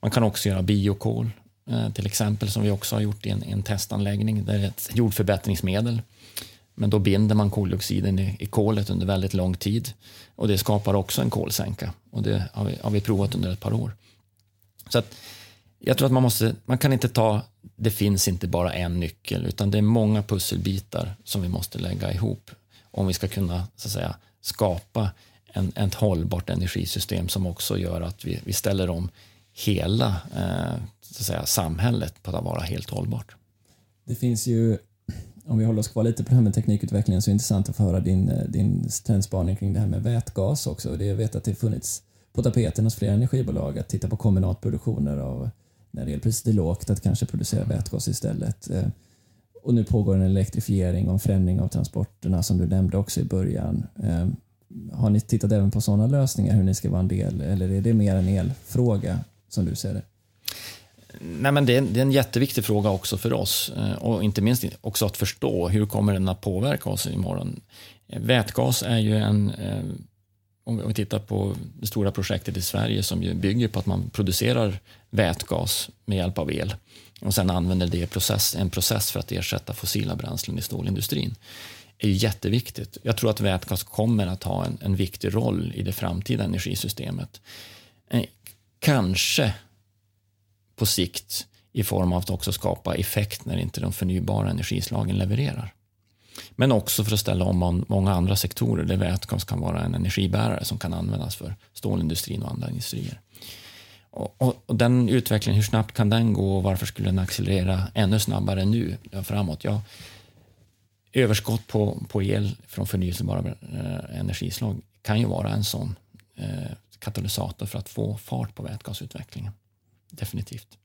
Speaker 3: Man kan också göra biokol, Eh, till exempel, som vi också har gjort i en, en testanläggning. Det är ett jordförbättringsmedel. Men då binder man koldioxiden i, i kolet under väldigt lång tid. Och det skapar också en kolsänka. Och det har vi, har vi provat under ett par år. Så att, jag tror att man måste, man kan inte ta, det finns inte bara en nyckel, utan det är många pusselbitar som vi måste lägga ihop om vi ska kunna så att säga, skapa en, ett hållbart energisystem som också gör att vi, vi ställer om hela eh, så att säga, samhället på att vara helt hållbart.
Speaker 2: Det finns ju, om vi håller oss kvar lite på det här med teknikutvecklingen, så är det intressant att få höra din, eh, din trendspaning kring det här med vätgas också. Det jag vet att det funnits på tapeten hos flera energibolag att titta på kombinatproduktioner av när elpriset är lågt att kanske producera vätgas istället. Eh, och nu pågår en elektrifiering och en förändring av transporterna som du nämnde också i början. Har ni tittat även på sådana lösningar, hur ni ska vara en del, eller är det mer en elfråga som du ser det?
Speaker 3: Nej, men det, är, det är en jätteviktig fråga också för oss eh, och inte minst också att förstå hur kommer den att påverka oss imorgon. Vätgas är ju en, eh, om vi tittar på det stora projektet i Sverige som ju bygger på att man producerar vätgas med hjälp av el och sen använder det process, en process för att ersätta fossila bränslen i stålindustrin är ju jätteviktigt. Jag tror att vätgas kommer att ha en, en viktig roll i det framtida energisystemet. Eh, Kanske på sikt i form av att också skapa effekt när inte de förnybara energislagen levererar. Men också för att ställa om många andra sektorer där vätgas kan vara en energibärare som kan användas för stålindustrin och andra industrier. Och, och, och, den utvecklingen, hur snabbt kan den gå och varför skulle den accelerera ännu snabbare nu framåt? Ja, överskott på, på el från förnyelsebara eh, energislag kan ju vara en sån eh, katalysator för att få fart på vätgasutvecklingen. Definitivt.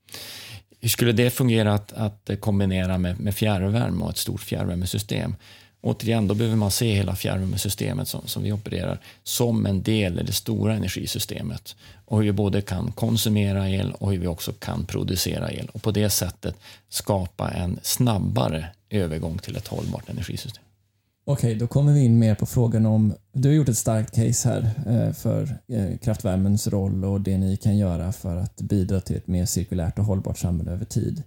Speaker 3: Hur skulle det fungera att, att kombinera med, med fjärrvärme och ett stort fjärrvärmesystem? Återigen, då behöver man se hela fjärrvärmesystemet som, som vi opererar som en del i det stora energisystemet och hur vi både kan konsumera el och hur vi också kan producera el och på det sättet skapa en snabbare övergång till ett hållbart energisystem.
Speaker 2: Okej, då kommer vi in mer på frågan om, du har gjort ett starkt case här eh, för eh, kraftvärmens roll och det ni kan göra för att bidra till ett mer cirkulärt och hållbart samhälle över tid.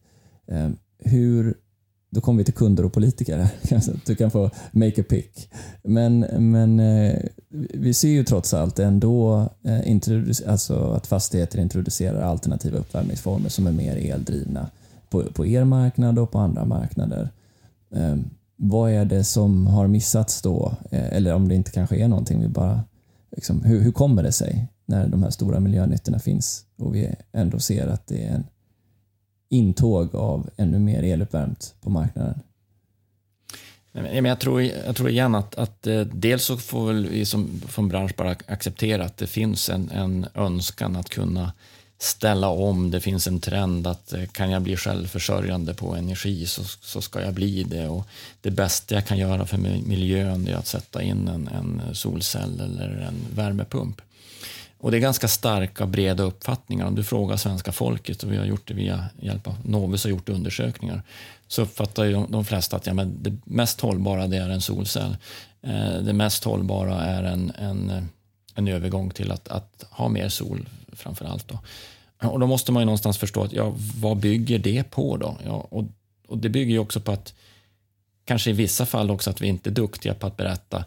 Speaker 2: Eh, hur, då kommer vi till kunder och politiker Du kan få make a pick. Men, men vi ser ju trots allt ändå alltså att fastigheter introducerar alternativa uppvärmningsformer som är mer eldrivna på, på er marknad och på andra marknader ehm, vad är det som har missats då? Eh, eller om det inte kanske är någonting, vi bara, liksom, hur, hur kommer det sig när de här stora miljönyttorna finns och vi ändå ser att det är en intåg av ännu mer eluppvärmt på marknaden?
Speaker 3: Jag tror, jag tror igen att, att eh, dels så får vi som, som bransch bara acceptera att det finns en, en önskan att kunna ställa om. Det finns en trend att eh, kan jag bli självförsörjande på energi så, så ska jag bli det. Och det bästa jag kan göra för miljön är att sätta in en, en solcell eller en värmepump. Och det är ganska starka, breda uppfattningar. Om du frågar svenska folket, och vi har gjort det via hjälp av Novus har gjort undersökningar, så uppfattar ju de, de flesta att ja, men det mest hållbara det är en solcell. Eh, det mest hållbara är en, en, en övergång till att, att ha mer sol framför allt. Då. Och då måste man ju någonstans förstå att ja, vad bygger det på då? Ja, och, och det bygger ju också på att kanske i vissa fall också att vi inte är duktiga på att berätta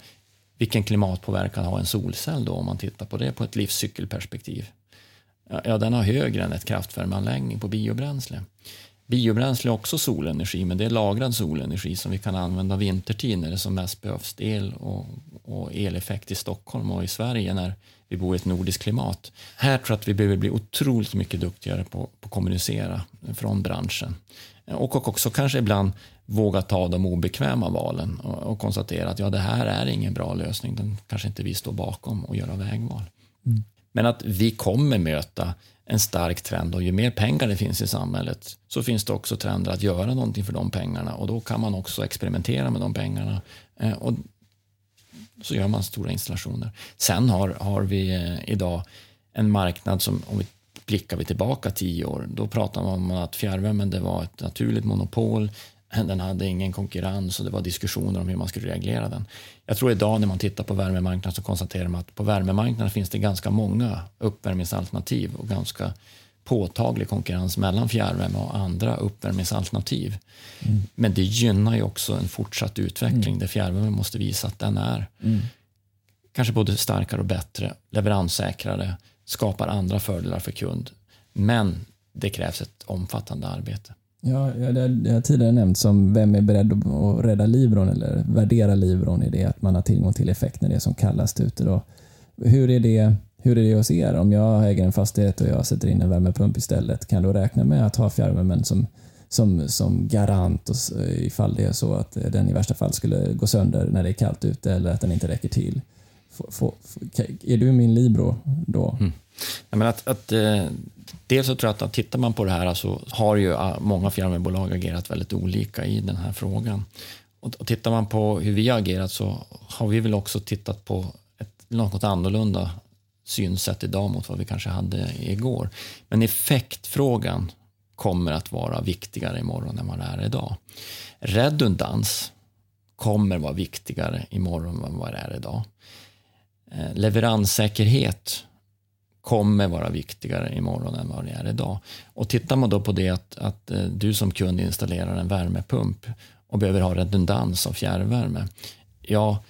Speaker 3: vilken klimatpåverkan har en solcell då om man tittar på det på ett livscykelperspektiv. Ja, den har högre än ett kraftvärmeanläggning på biobränsle. Biobränsle är också solenergi, men det är lagrad solenergi som vi kan använda vintertid när det som mest behövs el och, och eleffekt i Stockholm och i Sverige när vi bor i ett nordiskt klimat. Här tror jag att vi behöver bli otroligt mycket duktigare på, på att kommunicera från branschen. Och också kanske ibland våga ta de obekväma valen och, och, konstatera att ja, det här är ingen bra lösning. Den kanske inte vi står bakom och göra vägval. Mm. Men att vi kommer möta en stark trend och ju mer pengar det finns i samhället så finns det också trender att göra någonting för de pengarna och då kan man också experimentera med de pengarna. Eh, och så gör man stora installationer. Sen har, har vi eh, idag en marknad som, om vi blickar vi tillbaka tio år, då pratar man om att fjärrvärmen det var ett naturligt monopol. Den hade ingen konkurrens och det var diskussioner om hur man skulle reglera den. Jag tror idag när man tittar på värmemarknaden så konstaterar man att på värmemarknaden finns det ganska många uppvärmningsalternativ och ganska påtaglig konkurrens mellan fjärrvärme och andra uppvärmningsalternativ. Mm. Men det gynnar ju också en fortsatt utveckling mm. där fjärrvärme måste visa att den är mm. kanske både starkare och bättre, leveranssäkrare, skapar andra fördelar för kund. Men det krävs ett omfattande arbete.
Speaker 2: Ja, det har tidigare nämnt som vem är beredd att rädda Livron eller värdera Livron i det att man har tillgång till effekt när det är som kallast ute. Då. Hur är det hur är det hos er? Om jag äger en fastighet och jag sätter in en värmepump istället, kan jag då räkna med att ha fjärrvärmen som, som, som garant och, ifall det är så att den i värsta fall skulle gå sönder när det är kallt ute eller att den inte räcker till? Få, få, är du min Libro då? Mm.
Speaker 3: Jag menar att, att, eh, dels så tror jag att tittar man på det här så har ju ah, många fjärrvärmebolag agerat väldigt olika i den här frågan. Och, och tittar man på hur vi har agerat så har vi väl också tittat på ett något annorlunda synsätt idag mot vad vi kanske hade igår. Men effektfrågan kommer att vara viktigare imorgon än vad det är idag. Redundans kommer vara viktigare imorgon än vad det är idag. Eh, leveranssäkerhet kommer vara viktigare imorgon än vad det är idag. Och tittar man då på det att, att eh, du som kund installerar en värmepump och behöver ha redundans av fjärrvärme. Ja,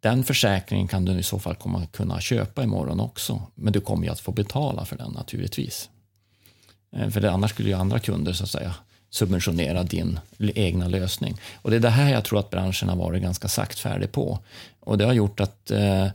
Speaker 3: den försäkringen kan du i så fall komma kunna köpa imorgon också. Men du kommer ju att få betala för den naturligtvis. Eh, för det, annars skulle ju andra kunder så att säga subventionera din egna lösning. Och det är det här jag tror att branschen har varit ganska saktfärdig på. Och det har gjort att eh,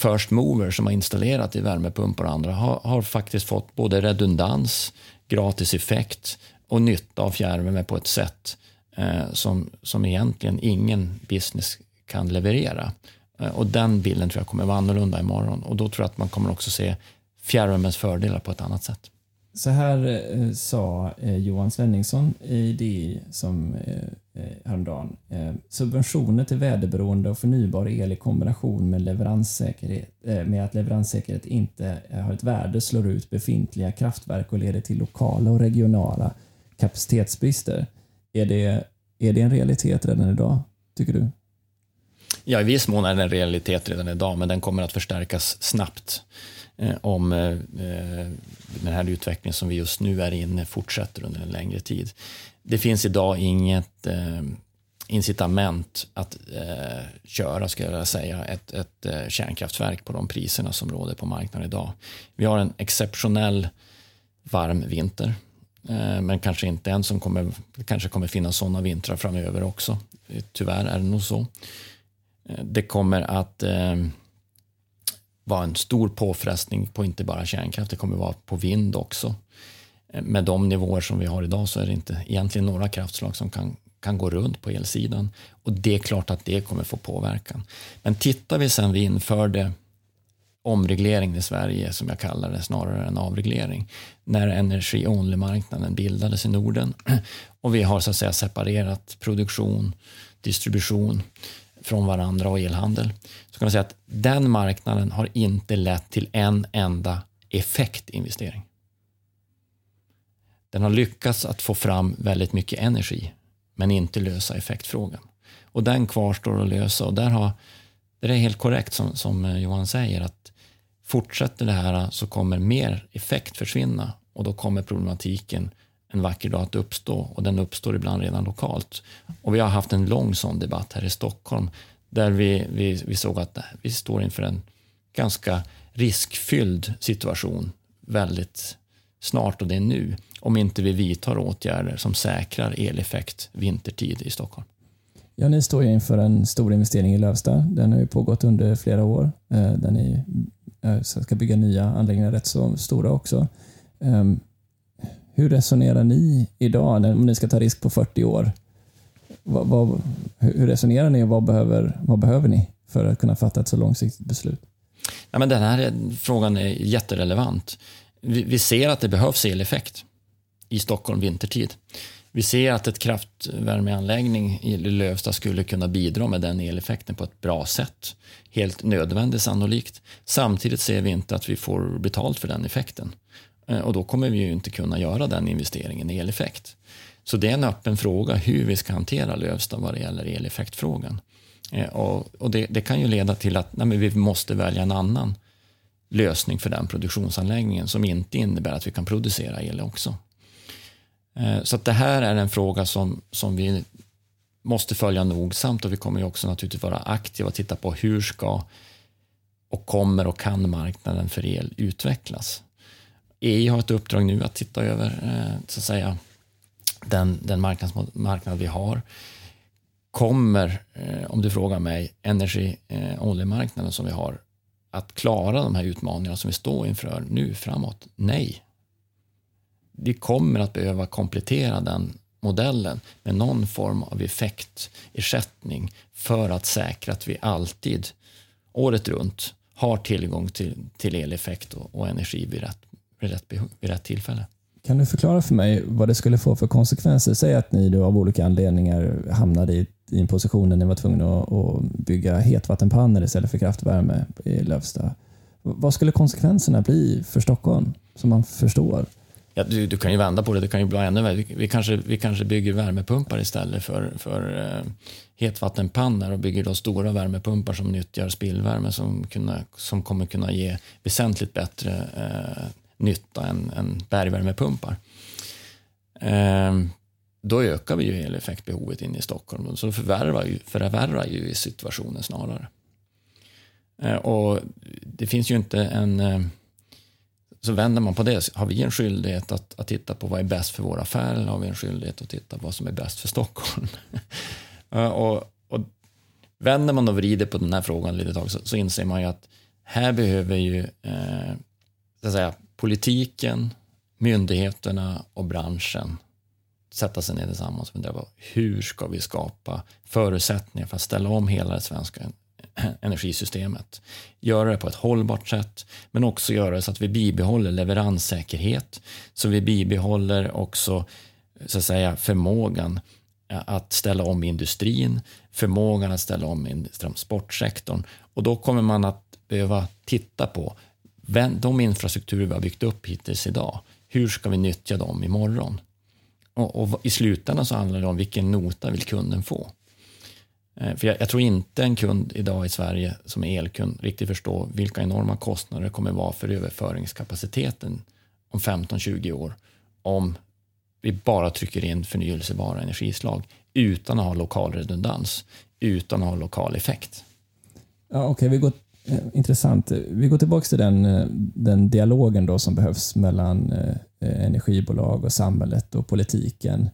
Speaker 3: first mover som har installerat i värmepumpar och andra har, har faktiskt fått både redundans, gratis effekt och nytta av fjärrvärme på ett sätt eh, som, som egentligen ingen business kan leverera. Eh, och den bilden tror jag kommer vara annorlunda imorgon och då tror jag att man kommer också se fjärrvärmens fördelar på ett annat sätt.
Speaker 2: Så här eh, sa eh, Johan Svenningsson i DI som eh, eh, häromdagen. Eh, subventioner till väderberoende och förnybar el i kombination med, leveranssäkerhet, eh, med att leveranssäkerhet inte eh, har ett värde slår ut befintliga kraftverk och leder till lokala och regionala kapacitetsbrister. Är det, är det en realitet redan idag, tycker du?
Speaker 3: Ja, i viss mån är det en realitet redan idag, men den kommer att förstärkas snabbt Eh, om eh, eh, den här utvecklingen som vi just nu är inne fortsätter under en längre tid. Det finns idag inget incitament att eh, köra, ska jag säga, ett, ett eh, kärnkraftverk på de priserna som råder på marknaden idag. Vi har en exceptionell varm vinter, eh, men kanske inte en som kommer, det kanske kommer finnas sådana vintrar framöver också. Tyvärr är det nog så. Det kommer att eh, vara en stor påfrestning på inte bara kärnkraft, det kommer vara på vind också. Eh, med de nivåer som vi har idag så är det inte egentligen några kraftslag som kan, kan gå runt på elsidan. Och det är klart att det kommer få påverkan. Men tittar vi sen vi införde omregleringen i Sverige, som jag kallar det, snarare än avreglering, när energi-only-marknaden bildades i Norden och vi har så att säga separerat produktion, distribution från varandra och elhandel, så kan man säga att den marknaden har inte lett till en enda effektinvestering. Den har lyckats att få fram väldigt mycket energi, men inte lösa effektfrågan. Och den kvarstår att lösa och där har, det är helt korrekt som, som eh, Johan säger att fortsätter det här så kommer mer effekt försvinna och då kommer problematiken en vacker dag att uppstå och den uppstår ibland redan lokalt. Och vi har haft en lång sån debatt här i Stockholm där vi, vi, vi såg att vi står inför en ganska riskfylld situation väldigt snart och det är nu om inte vi vidtar åtgärder som säkrar eleffekt vintertid i Stockholm.
Speaker 2: Ja, ni står ju inför en stor investering i Lövsta. Den har ju pågått under flera år. Eh, där ni eh, ska bygga nya anläggningar, rätt så stora också. Ehm, hur resonerar ni idag om ni ska ta risk på 40 år? Vad, vad, hur resonerar ni och vad behöver, vad behöver ni för att kunna fatta ett så långsiktigt beslut?
Speaker 3: Ja, men den här frågan är jätterelevant. Vi, vi ser att det behövs eleffekt i Stockholm vintertid. Vi ser att ett kraftvärmeanläggning i Lövsta skulle kunna bidra med den eleffekten på ett bra sätt. Helt nödvändigt sannolikt. Samtidigt ser vi inte att vi får betalt för den effekten. Eh, och då kommer vi ju inte kunna göra den investeringen i eleffekt. Så det är en öppen fråga hur vi ska hantera Lövsta vad det gäller eleffektfrågan. Eh, och, och det, det, kan ju leda till att nej, vi måste välja en annan lösning för den produktionsanläggningen som inte innebär att vi kan producera el också. Eh, så att det här är en fråga som, som vi måste följa nogsamt och vi kommer ju också naturligtvis vara aktiva och titta på hur ska och kommer och kan marknaden för el utvecklas. EU har ett uppdrag nu att titta över eh, så att säga, den, den marknad vi har. Kommer, eh, om du frågar mig, energi eh, oljemarknaden som vi har att klara de här utmaningarna som vi står inför nu framåt? Nej. Vi kommer att behöva komplettera den modellen med någon form av effektersättning för att säkra att vi alltid, året runt, har tillgång till, till eleffekt och, och energi vid rätt, vid, rätt vid rätt tillfälle.
Speaker 2: Kan du förklara för mig vad det skulle få för konsekvenser? Säg att ni då av olika anledningar hamnade i, en position där ni var tvungna att, att bygga hetvattenpannor istället för kraftvärme i Lövsta. Vad skulle konsekvenserna bli för Stockholm, som man förstår?
Speaker 3: Ja, du, du, kan ju vända på det, det kan ju bli ännu värre. Vi, vi, kanske, vi kanske bygger värmepumpar istället för, för eh, hetvattenpannor och bygger då stora värmepumpar som nyttjar spillvärme som, kunna, som kommer kunna ge väsentligt bättre eh, nytta än, än bergvärmepumpar. Ehm, då ökar vi ju eleffektbehovet inne i Stockholm, så förvärrar ju, förvärrar ju situationen snarare. Ehm, och det finns ju inte en ehm, så vänder man på det, har vi en skyldighet att, att titta på vad är bäst för vår affär eller har vi en skyldighet att titta på vad som är bäst för Stockholm? Ehm, och, och vänder man och vrider på den här frågan lite tag så, så inser man ju att här behöver ju eh, så att säga, politiken, myndigheterna och branschen sätta sig ner tillsammans och fundera på hur ska vi skapa förutsättningar för att ställa om hela det svenska energisystemet. Göra det på ett hållbart sätt, men också göra det så att vi bibehåller leveranssäkerhet, så vi bibehåller också så att säga, förmågan att ställa om industrin, förmågan att ställa om transportsektorn. Och då kommer man att behöva titta på de infrastrukturer vi har byggt upp hittills idag. Hur ska vi nyttja dem imorgon? Och, och i slutändan så handlar det om vilken nota vill kunden få? Eh, för jag, jag, tror inte en kund idag i Sverige som är elkund riktigt förstår vilka enorma kostnader det kommer vara för överföringskapaciteten om 15-20 år om vi bara trycker in förnyelsebara energislag utan att ha lokal redundans, utan att ha lokal effekt.
Speaker 2: Ja, okay, vi går, Eh, intressant. Vi går tillbaka till den, eh, den dialogen då som behövs mellan eh, energibolag och samhället och politiken.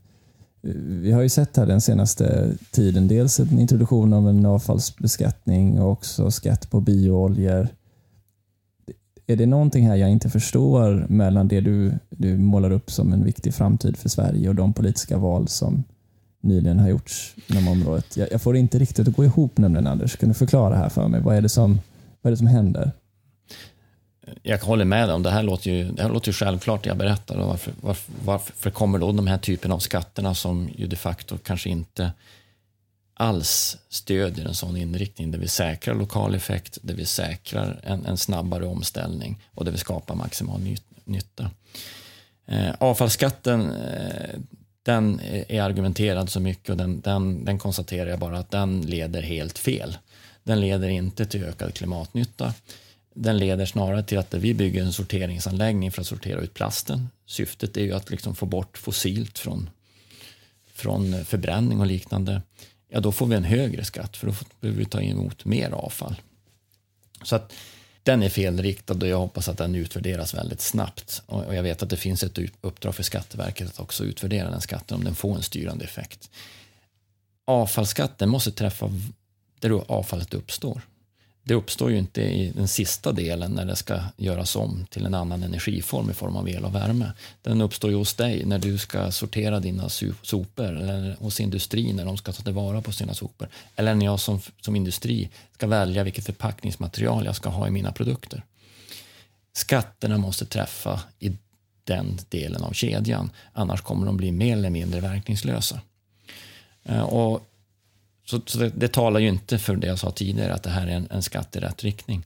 Speaker 2: Vi har ju sett här den senaste tiden dels en introduktion av en avfallsbeskattning och också skatt på biooljor. Är det någonting här jag inte förstår mellan det du, du målar upp som en viktig framtid för Sverige och de politiska val som nyligen har gjorts inom området? Jag, jag får det inte riktigt att gå ihop nämligen Anders. Kan du förklara här för mig? Vad är det som, vad är det som händer?
Speaker 3: jag håller med om det här låter ju, det här låter ju självklart det jag berättar. Varför, varför, varför kommer då de här typen av skatterna som ju de facto kanske inte alls stödjer en sån inriktning där vi säkrar lokal effekt, där vi säkrar en, en snabbare omställning och där vi skapar maximal ny, nytta. Eh, avfallsskatten, eh, den är argumenterad så mycket och den, den, den konstaterar jag bara att den leder helt fel. Den leder inte till ökad klimatnytta den leder snarare till att vi bygger en sorteringsanläggning för att sortera ut plasten. Syftet är ju att liksom få bort fossilt från, från förbränning och liknande. Ja, då får vi en högre skatt för då behöver vi ta emot mer avfall. Så att den är felriktad och jag hoppas att den utvärderas väldigt snabbt. Och jag vet att det finns ett uppdrag för Skatteverket att också utvärdera den skatten om den får en styrande effekt. Avfallsskatten måste träffa där avfallet uppstår det uppstår ju inte i den sista delen när det ska göras om till en annan energiform i form av el och värme. Den uppstår ju hos dig när du ska sortera dina sopor eller hos industrin när de ska ta tillvara på sina sopor. Eller när jag som, som industri ska välja vilket förpackningsmaterial jag ska ha i mina produkter. Skatterna måste träffa i den delen av kedjan, annars kommer de bli mer eller mindre verkningslösa. Eh, och så, så det, det, talar ju inte för det jag sa tidigare, att det här är en, en skatt i rätt riktning.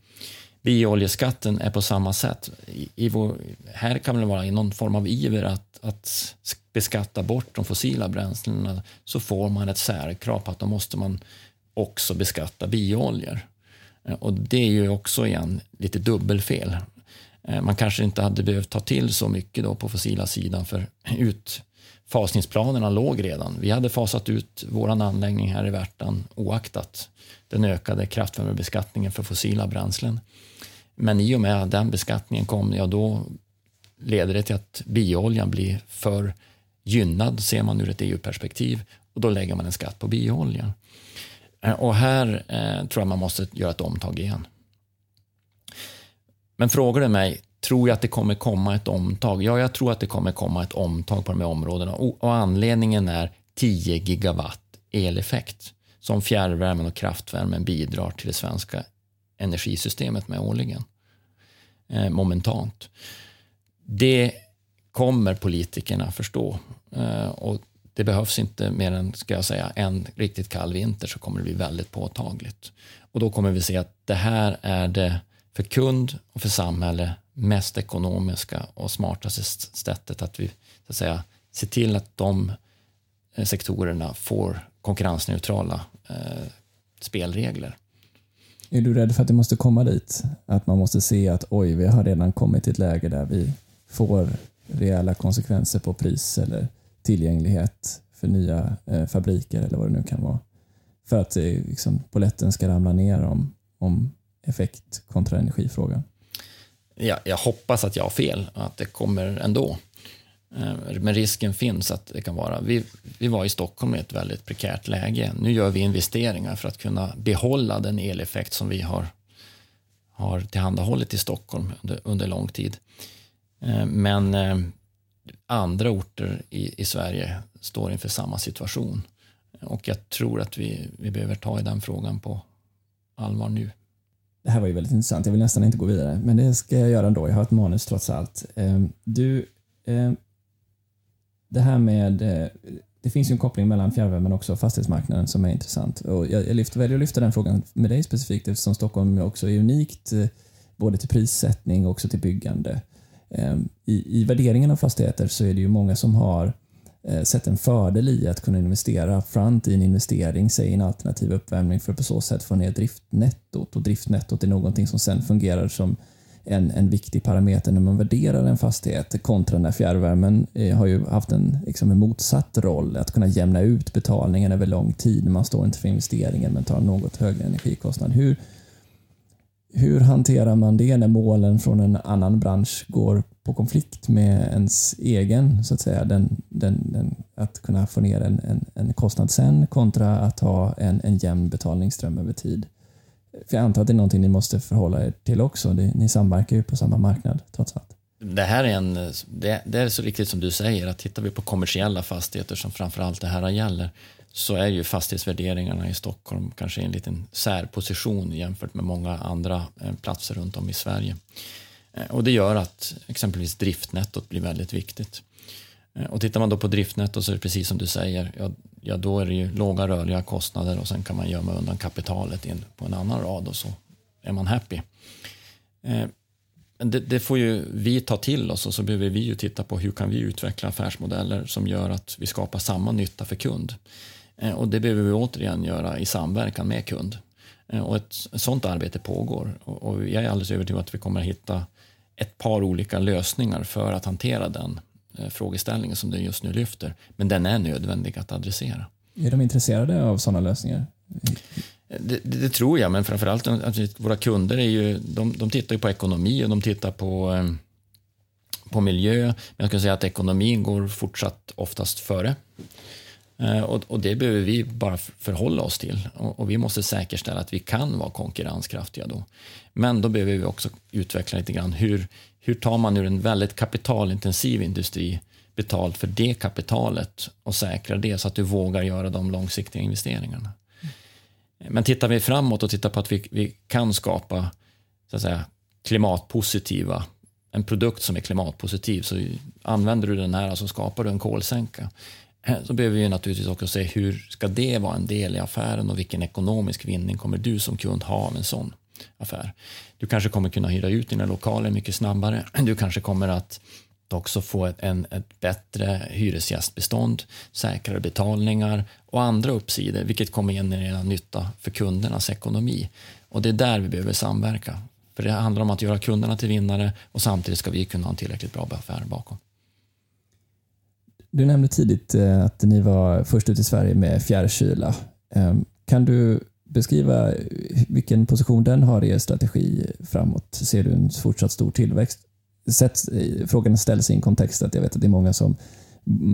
Speaker 3: Biooljeskatten är på samma sätt. I, i vår, här kan det vara i någon form av iver att, att beskatta bort de fossila bränslena så får man ett särkrav på att då måste man också beskatta biooljor. Eh, och det är ju också igen lite dubbelfel. Eh, man kanske inte hade behövt ta till så mycket då på fossila sidan för ut, fasningsplanerna låg redan. Vi hade fasat ut vår anläggning här i Värtan oaktat den ökade kraftvärmebeskattningen för fossila bränslen. Men i och med att den beskattningen kom, ja då leder det till att biooljan blir för gynnad, ser man ur ett EU-perspektiv, och då lägger man en skatt på bioolja. Eh, och här eh, tror jag man måste göra ett omtag igen. Men frågar du mig, Tror jag att det kommer komma ett omtag? Ja, jag tror att det kommer komma ett omtag på de här områdena och, och anledningen är 10 gigawatt eleffekt som fjärrvärmen och kraftvärmen bidrar till det svenska energisystemet med årligen. Eh, momentant. Det kommer politikerna förstå eh, och det behövs inte mer än ska jag säga, en riktigt kall vinter så kommer det bli väldigt påtagligt. Och då kommer vi se att det här är det för kund och för samhälle mest ekonomiska och smartaste sättet att vi så att säga, ser till att de eh, sektorerna får konkurrensneutrala eh, spelregler.
Speaker 2: Är du rädd för att det måste komma dit? Att man måste se att oj, vi har redan kommit till ett läge där vi får rejäla konsekvenser på pris eller tillgänglighet för nya eh, fabriker eller vad det nu kan vara. För att eh, liksom, poletten ska ramla ner om, om effekt kontra energifrågan
Speaker 3: jag, jag hoppas att jag har fel, att det kommer ändå. Eh, men risken finns att det kan vara... Vi, vi var i Stockholm i ett väldigt prekärt läge. Nu gör vi investeringar för att kunna behålla den eleffekt som vi har, har tillhandahållit i Stockholm under, under lång tid. Eh, men eh, andra orter i, i Sverige står inför samma situation. Och jag tror att vi, vi behöver ta i den frågan på allvar nu.
Speaker 2: Det här var ju väldigt intressant. Jag vill nästan inte gå vidare, men det ska jag göra ändå. Jag har ett manus trots allt. Ehm, du ehm, det här med eh, det finns ju en koppling mellan fjärrvärmen och fastighetsmarknaden som är intressant. Och jag, lyfter, väljer att lyfta den frågan med dig specifikt eftersom Stockholm också är unikt eh, både till prissättning och också till byggande. Ehm, I, I värderingen av fastigheter så är det ju många som har Eh, sett en fördel i att kunna investera front i en investering, säg en alternativ uppvärmning för att på så sätt få ner driftnettot. Och driftnettot är någonting som sen fungerar som en, en viktig parameter när man värderar en fastighet kontra när fjärrvärmen eh, har ju haft en, liksom en motsatt roll, att kunna jämna ut betalningen över lång tid. Man står inte för investeringen men tar något högre energikostnad. Hur, hur hanterar man det när målen från en annan bransch går på konflikt med ens egen, så att säga, den, den, den att kunna få ner en, en, en, kostnad sen kontra att ha en, en jämn betalningsström över tid? För jag antar att det är någonting ni måste förhålla er till också. Ni samverkar ju på samma marknad trots allt.
Speaker 3: Det här är, en, det, det är så riktigt som du säger, att tittar vi på kommersiella fastigheter som framförallt det här gäller, så är ju fastighetsvärderingarna i Stockholm kanske i en liten särposition jämfört med många andra eh, platser runt om i Sverige. Eh, och det gör att exempelvis driftnettot blir väldigt viktigt. Eh, och tittar man då på driftnetto så är det precis som du säger, ja, ja då är det ju låga rörliga kostnader och sen kan man gömma undan kapitalet in på en annan rad och så är man happy. Det, det, får ju vi ta till oss och så behöver vi ju titta på hur kan vi utveckla affärsmodeller som gör att vi skapar samma nytta för kund. Eh, och det behöver vi återigen göra i samverkan med kund. Och ett, sådant arbete pågår och, jag är alldeles övertygad om att vi kommer att hitta ett par olika lösningar för att hantera den Eh, frågeställningen som du just nu lyfter. Men den är nödvändig att adressera.
Speaker 2: Är de intresserade av sådana lösningar?
Speaker 3: Det, det, det tror jag, men framförallt att våra kunder är ju, de, de tittar ju på ekonomi och de tittar på, eh, på miljö. Men jag skulle säga att ekonomin går fortsatt oftast före. Eh, och, och, det behöver vi bara förhålla oss till. Och, och, vi måste säkerställa att vi kan vara konkurrenskraftiga då. Men då behöver vi också utveckla lite grann hur, hur tar man ur en väldigt kapitalintensiv industri betalt för det kapitalet och säkrar det så att du vågar göra de långsiktiga investeringarna. Eh, men tittar vi framåt och tittar på att vi, vi kan skapa så att säga, klimatpositiva, en produkt som är klimatpositiv, så använder du den här så skapar du en kolsänka. Eh, så behöver vi naturligtvis också se hur ska det vara en del i affären och vilken ekonomisk vinning kommer du som kund ha av en sån affär. Du kanske kommer kunna hyra ut dina lokaler mycket snabbare. Du kanske kommer att också få ett, en, ett bättre hyresgästbestånd, säkrare betalningar och andra uppsidor, vilket kommer generera nytta för kundernas ekonomi. Och det är där vi behöver samverka. För det handlar om att göra kunderna till vinnare och samtidigt ska vi kunna ha en tillräckligt bra affär bakom.
Speaker 2: Du nämnde tidigt eh, att ni var först ut i Sverige med fjärrkyla. Ehm, kan du beskriva vilken position den har i er strategi framåt? Ser du en fortsatt stor tillväxt? Sätt, eh, frågan ställs i en kontext att jag vet att det är många som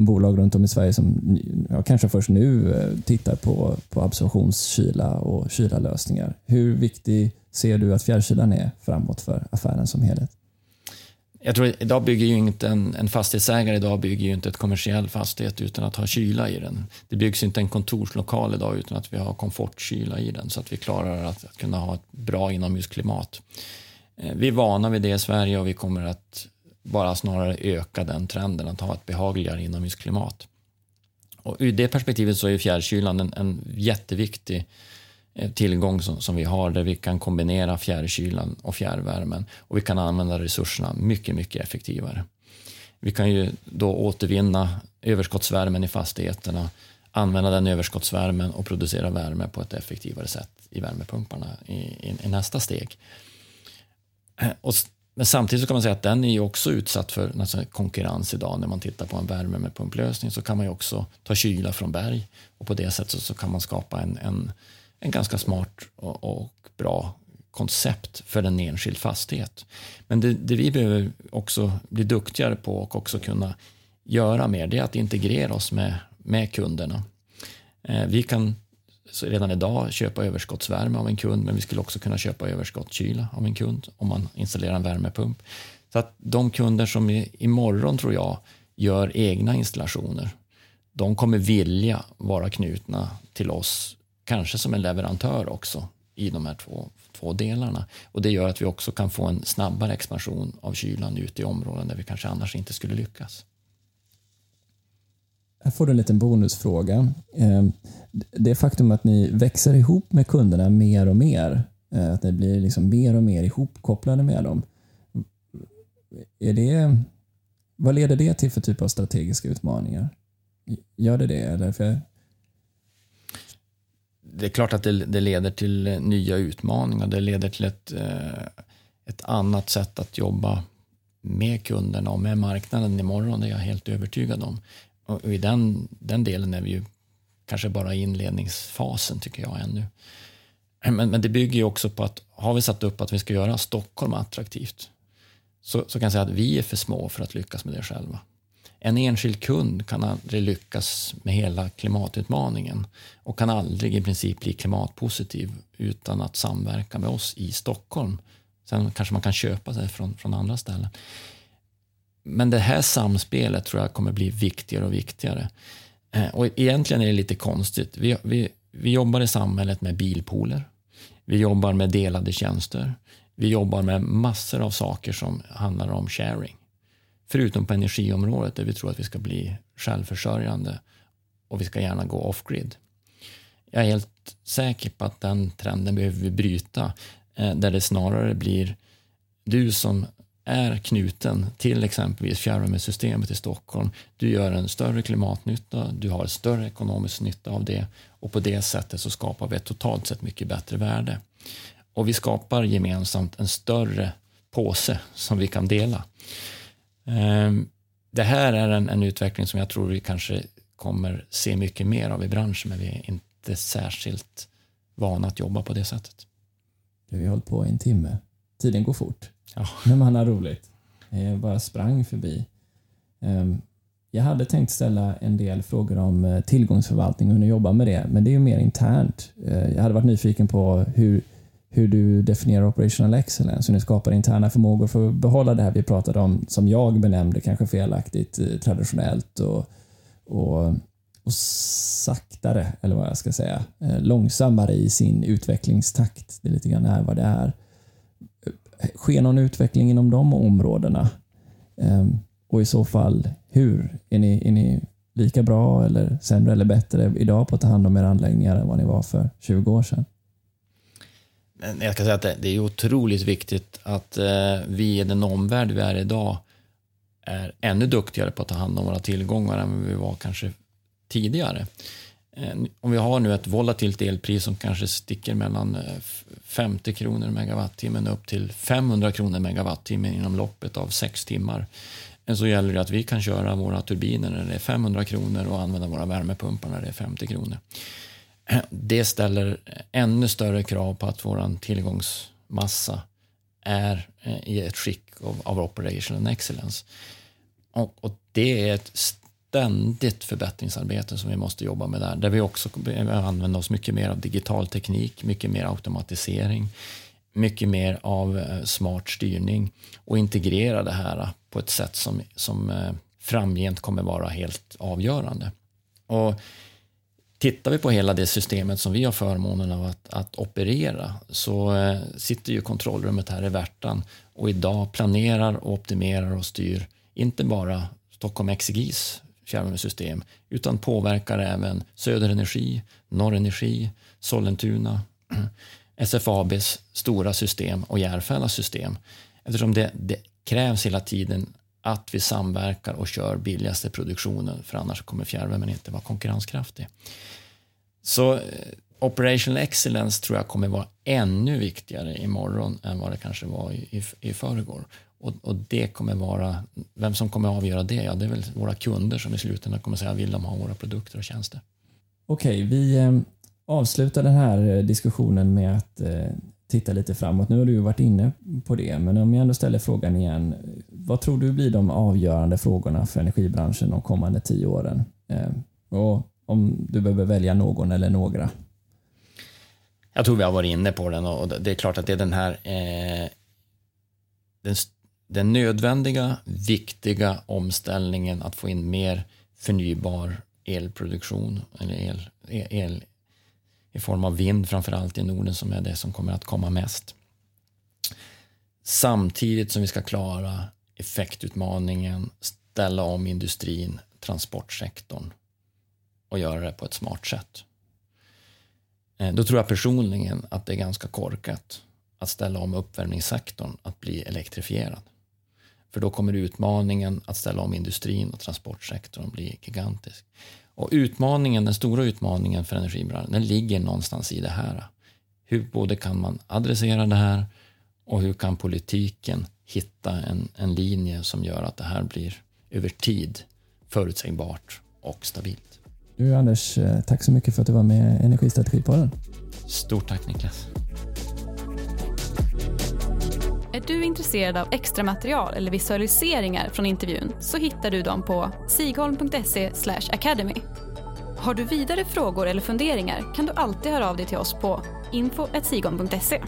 Speaker 2: bolag runt om i Sverige som ja, kanske först nu eh, tittar på, på absorptionskyla och kylarlösningar. Hur viktig ser du att fjärrkylan är framåt för affären som helhet?
Speaker 3: Jag tror idag bygger ju inte en, en fastighetsägare idag bygger ju inte ett kommersiell fastighet utan att ha kyla i den. Det byggs inte en kontorslokal idag utan att vi har komfortkyla i den så att vi klarar att, att kunna ha ett bra inomhusklimat. Eh, vi är vana vid det i Sverige och vi kommer att bara snarare öka den trenden att ha ett behagligare inomhusklimat. Och ur det perspektivet så är fjärrkylan en, en jätteviktig eh, Eh, tillgång som, som vi har där vi kan kombinera fjärrkylan och fjärrvärmen och vi kan använda resurserna mycket, mycket effektivare. Vi kan ju då återvinna överskottsvärmen i fastigheterna, använda den överskottsvärmen och producera värme på ett effektivare sätt i värmepumparna i, i, i nästa steg. Eh, och, men samtidigt kan man säga att den är ju också utsatt för konkurrens idag. När man tittar på en värmepumplösning så kan man ju också ta kyla från berg och på det sättet så kan man skapa en, en, en ganska smart och, och bra koncept för en enskild fastighet. Men det, det, vi behöver också bli duktigare på och också kunna göra mer, det är att integrera oss med, med kunderna. Eh, vi kan redan idag köpa överskottsvärme av en kund, men vi skulle också kunna köpa överskottskyla av en kund om man installerar en värmepump. Så att de kunder som imorgon, tror jag, gör egna installationer, de kommer vilja vara knutna till oss, kanske som en leverantör också, i de här två, två delarna. Och Det gör att vi också kan få en snabbare expansion av kylan ute i områden där vi kanske annars inte skulle lyckas.
Speaker 2: Här får du en liten bonusfråga. Eh, det faktum att ni växer ihop med kunderna mer och mer, eh, att ni blir liksom mer och mer ihopkopplade med dem. Är det, vad leder det till för typ av strategiska utmaningar? Gör det det? Eller för...
Speaker 3: Det är klart att det, det, leder till nya utmaningar. Det leder till ett, eh, ett annat sätt att jobba med kunderna och med marknaden imorgon. Det är jag helt övertygad om. Och i den, den delen är vi ju kanske bara i inledningsfasen tycker jag ännu. Men, men det bygger ju också på att har vi satt upp att vi ska göra Stockholm attraktivt så, så kan jag säga att vi är för små för att lyckas med det själva. En enskild kund kan aldrig lyckas med hela klimatutmaningen och kan aldrig i princip bli klimatpositiv utan att samverka med oss i Stockholm. Sen kanske man kan köpa sig från, från andra ställen. Men det här samspelet tror jag kommer bli viktigare och viktigare. Eh, och egentligen är det lite konstigt. Vi, vi, vi jobbar i samhället med bilpooler. Vi jobbar med delade tjänster. Vi jobbar med massor av saker som handlar om sharing. Förutom på energiområdet där vi tror att vi ska bli självförsörjande och vi ska gärna gå off-grid. Jag är helt säker på att den trenden behöver vi bryta eh, där det snarare blir du som är knuten till exempelvis fjärrvärmesystemet i Stockholm. Du gör en större klimatnytta, du har större ekonomisk nytta av det och på det sättet så skapar vi ett totalt sett mycket bättre värde. Och vi skapar gemensamt en större påse som vi kan dela. Ehm, det här är en, en utveckling som jag tror vi kanske kommer se mycket mer av i branschen, men vi är inte särskilt vana att jobba på det sättet.
Speaker 2: Vi har hållit på en timme. Tiden går fort.
Speaker 3: Ja.
Speaker 2: När man har roligt. Jag bara sprang förbi. Ehm, jag hade tänkt ställa en del frågor om eh, tillgångsförvaltning och hur ni jobbar med det, men det är ju mer internt. Eh, jag hade varit nyfiken på hur, hur du definierar operational excellence, hur ni skapar interna förmågor för att behålla det här vi pratade om, som jag benämnde kanske felaktigt, eh, traditionellt och, och, och saktare, eller vad jag ska säga, eh, långsammare i sin utvecklingstakt. Det är lite grann här vad det är eh, sker någon utveckling inom de områdena? Ehm, och i så fall hur? Är ni, är ni lika bra eller sämre eller bättre idag på att ta hand om era anläggningar än vad ni var för 20 år sedan?
Speaker 3: Jag kan säga att det är otroligt viktigt att eh, vi i den omvärld vi är idag är ännu duktigare på att ta hand om våra tillgångar än vi var kanske tidigare. Eh, om vi har nu ett volatilt elpris som kanske sticker mellan eh, 50 kronor megawattimmen upp till 500 kronor megawattimmen inom loppet av sex timmar eh, så gäller det att vi kan köra våra turbiner när det är 500 kronor och använda våra värmepumpar när det är 50 kronor. Det ställer ännu större krav på att vår tillgångsmassa är eh, i ett skick av, av operational excellence. Och, och det är ett ständigt förbättringsarbete som vi måste jobba med där. Där vi också använder oss mycket mer av digital teknik, mycket mer automatisering, mycket mer av eh, smart styrning och integrera det här eh, på ett sätt som, som framgent kommer vara helt avgörande. Och Tittar vi på hela det systemet som vi har förmånen av att, att operera så eh, sitter ju kontrollrummet här i Värtan och idag planerar, och optimerar och styr inte bara Stockholm Exegis fjärrvärmesystem utan påverkar även Söder Energi, Norr Energi, Sollentuna, SFABs stora system och Järfällas system. Eftersom det, det krävs hela tiden att vi samverkar och kör billigaste produktionen för annars kommer fjärrvärmen inte vara konkurrenskraftig. Så eh, operational excellence tror jag kommer vara ännu viktigare imorgon än vad det kanske var i, i, i förrgår. Och, och, det kommer vara, vem som kommer avgöra det? Ja, det är väl våra kunder som i slutändan kommer säga vill de ha våra produkter och tjänster.
Speaker 2: Okej, vi eh, avslutar den här eh, diskussionen med att eh, titta lite framåt. Nu har du varit inne på det, men om jag ändå ställer frågan igen. Vad tror du blir de avgörande frågorna för energibranschen de kommande tio åren? Eh, och om du behöver välja någon eller några?
Speaker 3: Jag tror vi har varit inne på den och det är klart att det är den här eh, den, den nödvändiga, viktiga omställningen att få in mer förnybar elproduktion eller el, el i form av vind framförallt i Norden som är det som kommer att komma mest. Samtidigt som vi ska klara effektutmaningen, ställa om industrin, transportsektorn och göra det på ett smart sätt. Eh, då tror jag personligen att det är ganska korkat att ställa om uppvärmningssektorn att bli elektrifierad. För då kommer utmaningen att ställa om industrin och transportsektorn bli gigantisk. Och utmaningen, den stora utmaningen för energibranschen, den ligger någonstans i det här. Hur både kan man adressera det här och hur kan politiken hitta en, en linje som gör att det här blir över tid förutsägbart och stabilt.
Speaker 2: Du Anders, eh, tack så mycket för att du var med i Energistrategipodden.
Speaker 3: Stort tack Niklas.
Speaker 1: Är du intresserad av extra material eller visualiseringar från intervjun så hittar du dem på sigholm.se academy. Har du vidare frågor eller funderingar kan du alltid höra av dig till oss på info.sigholm.se.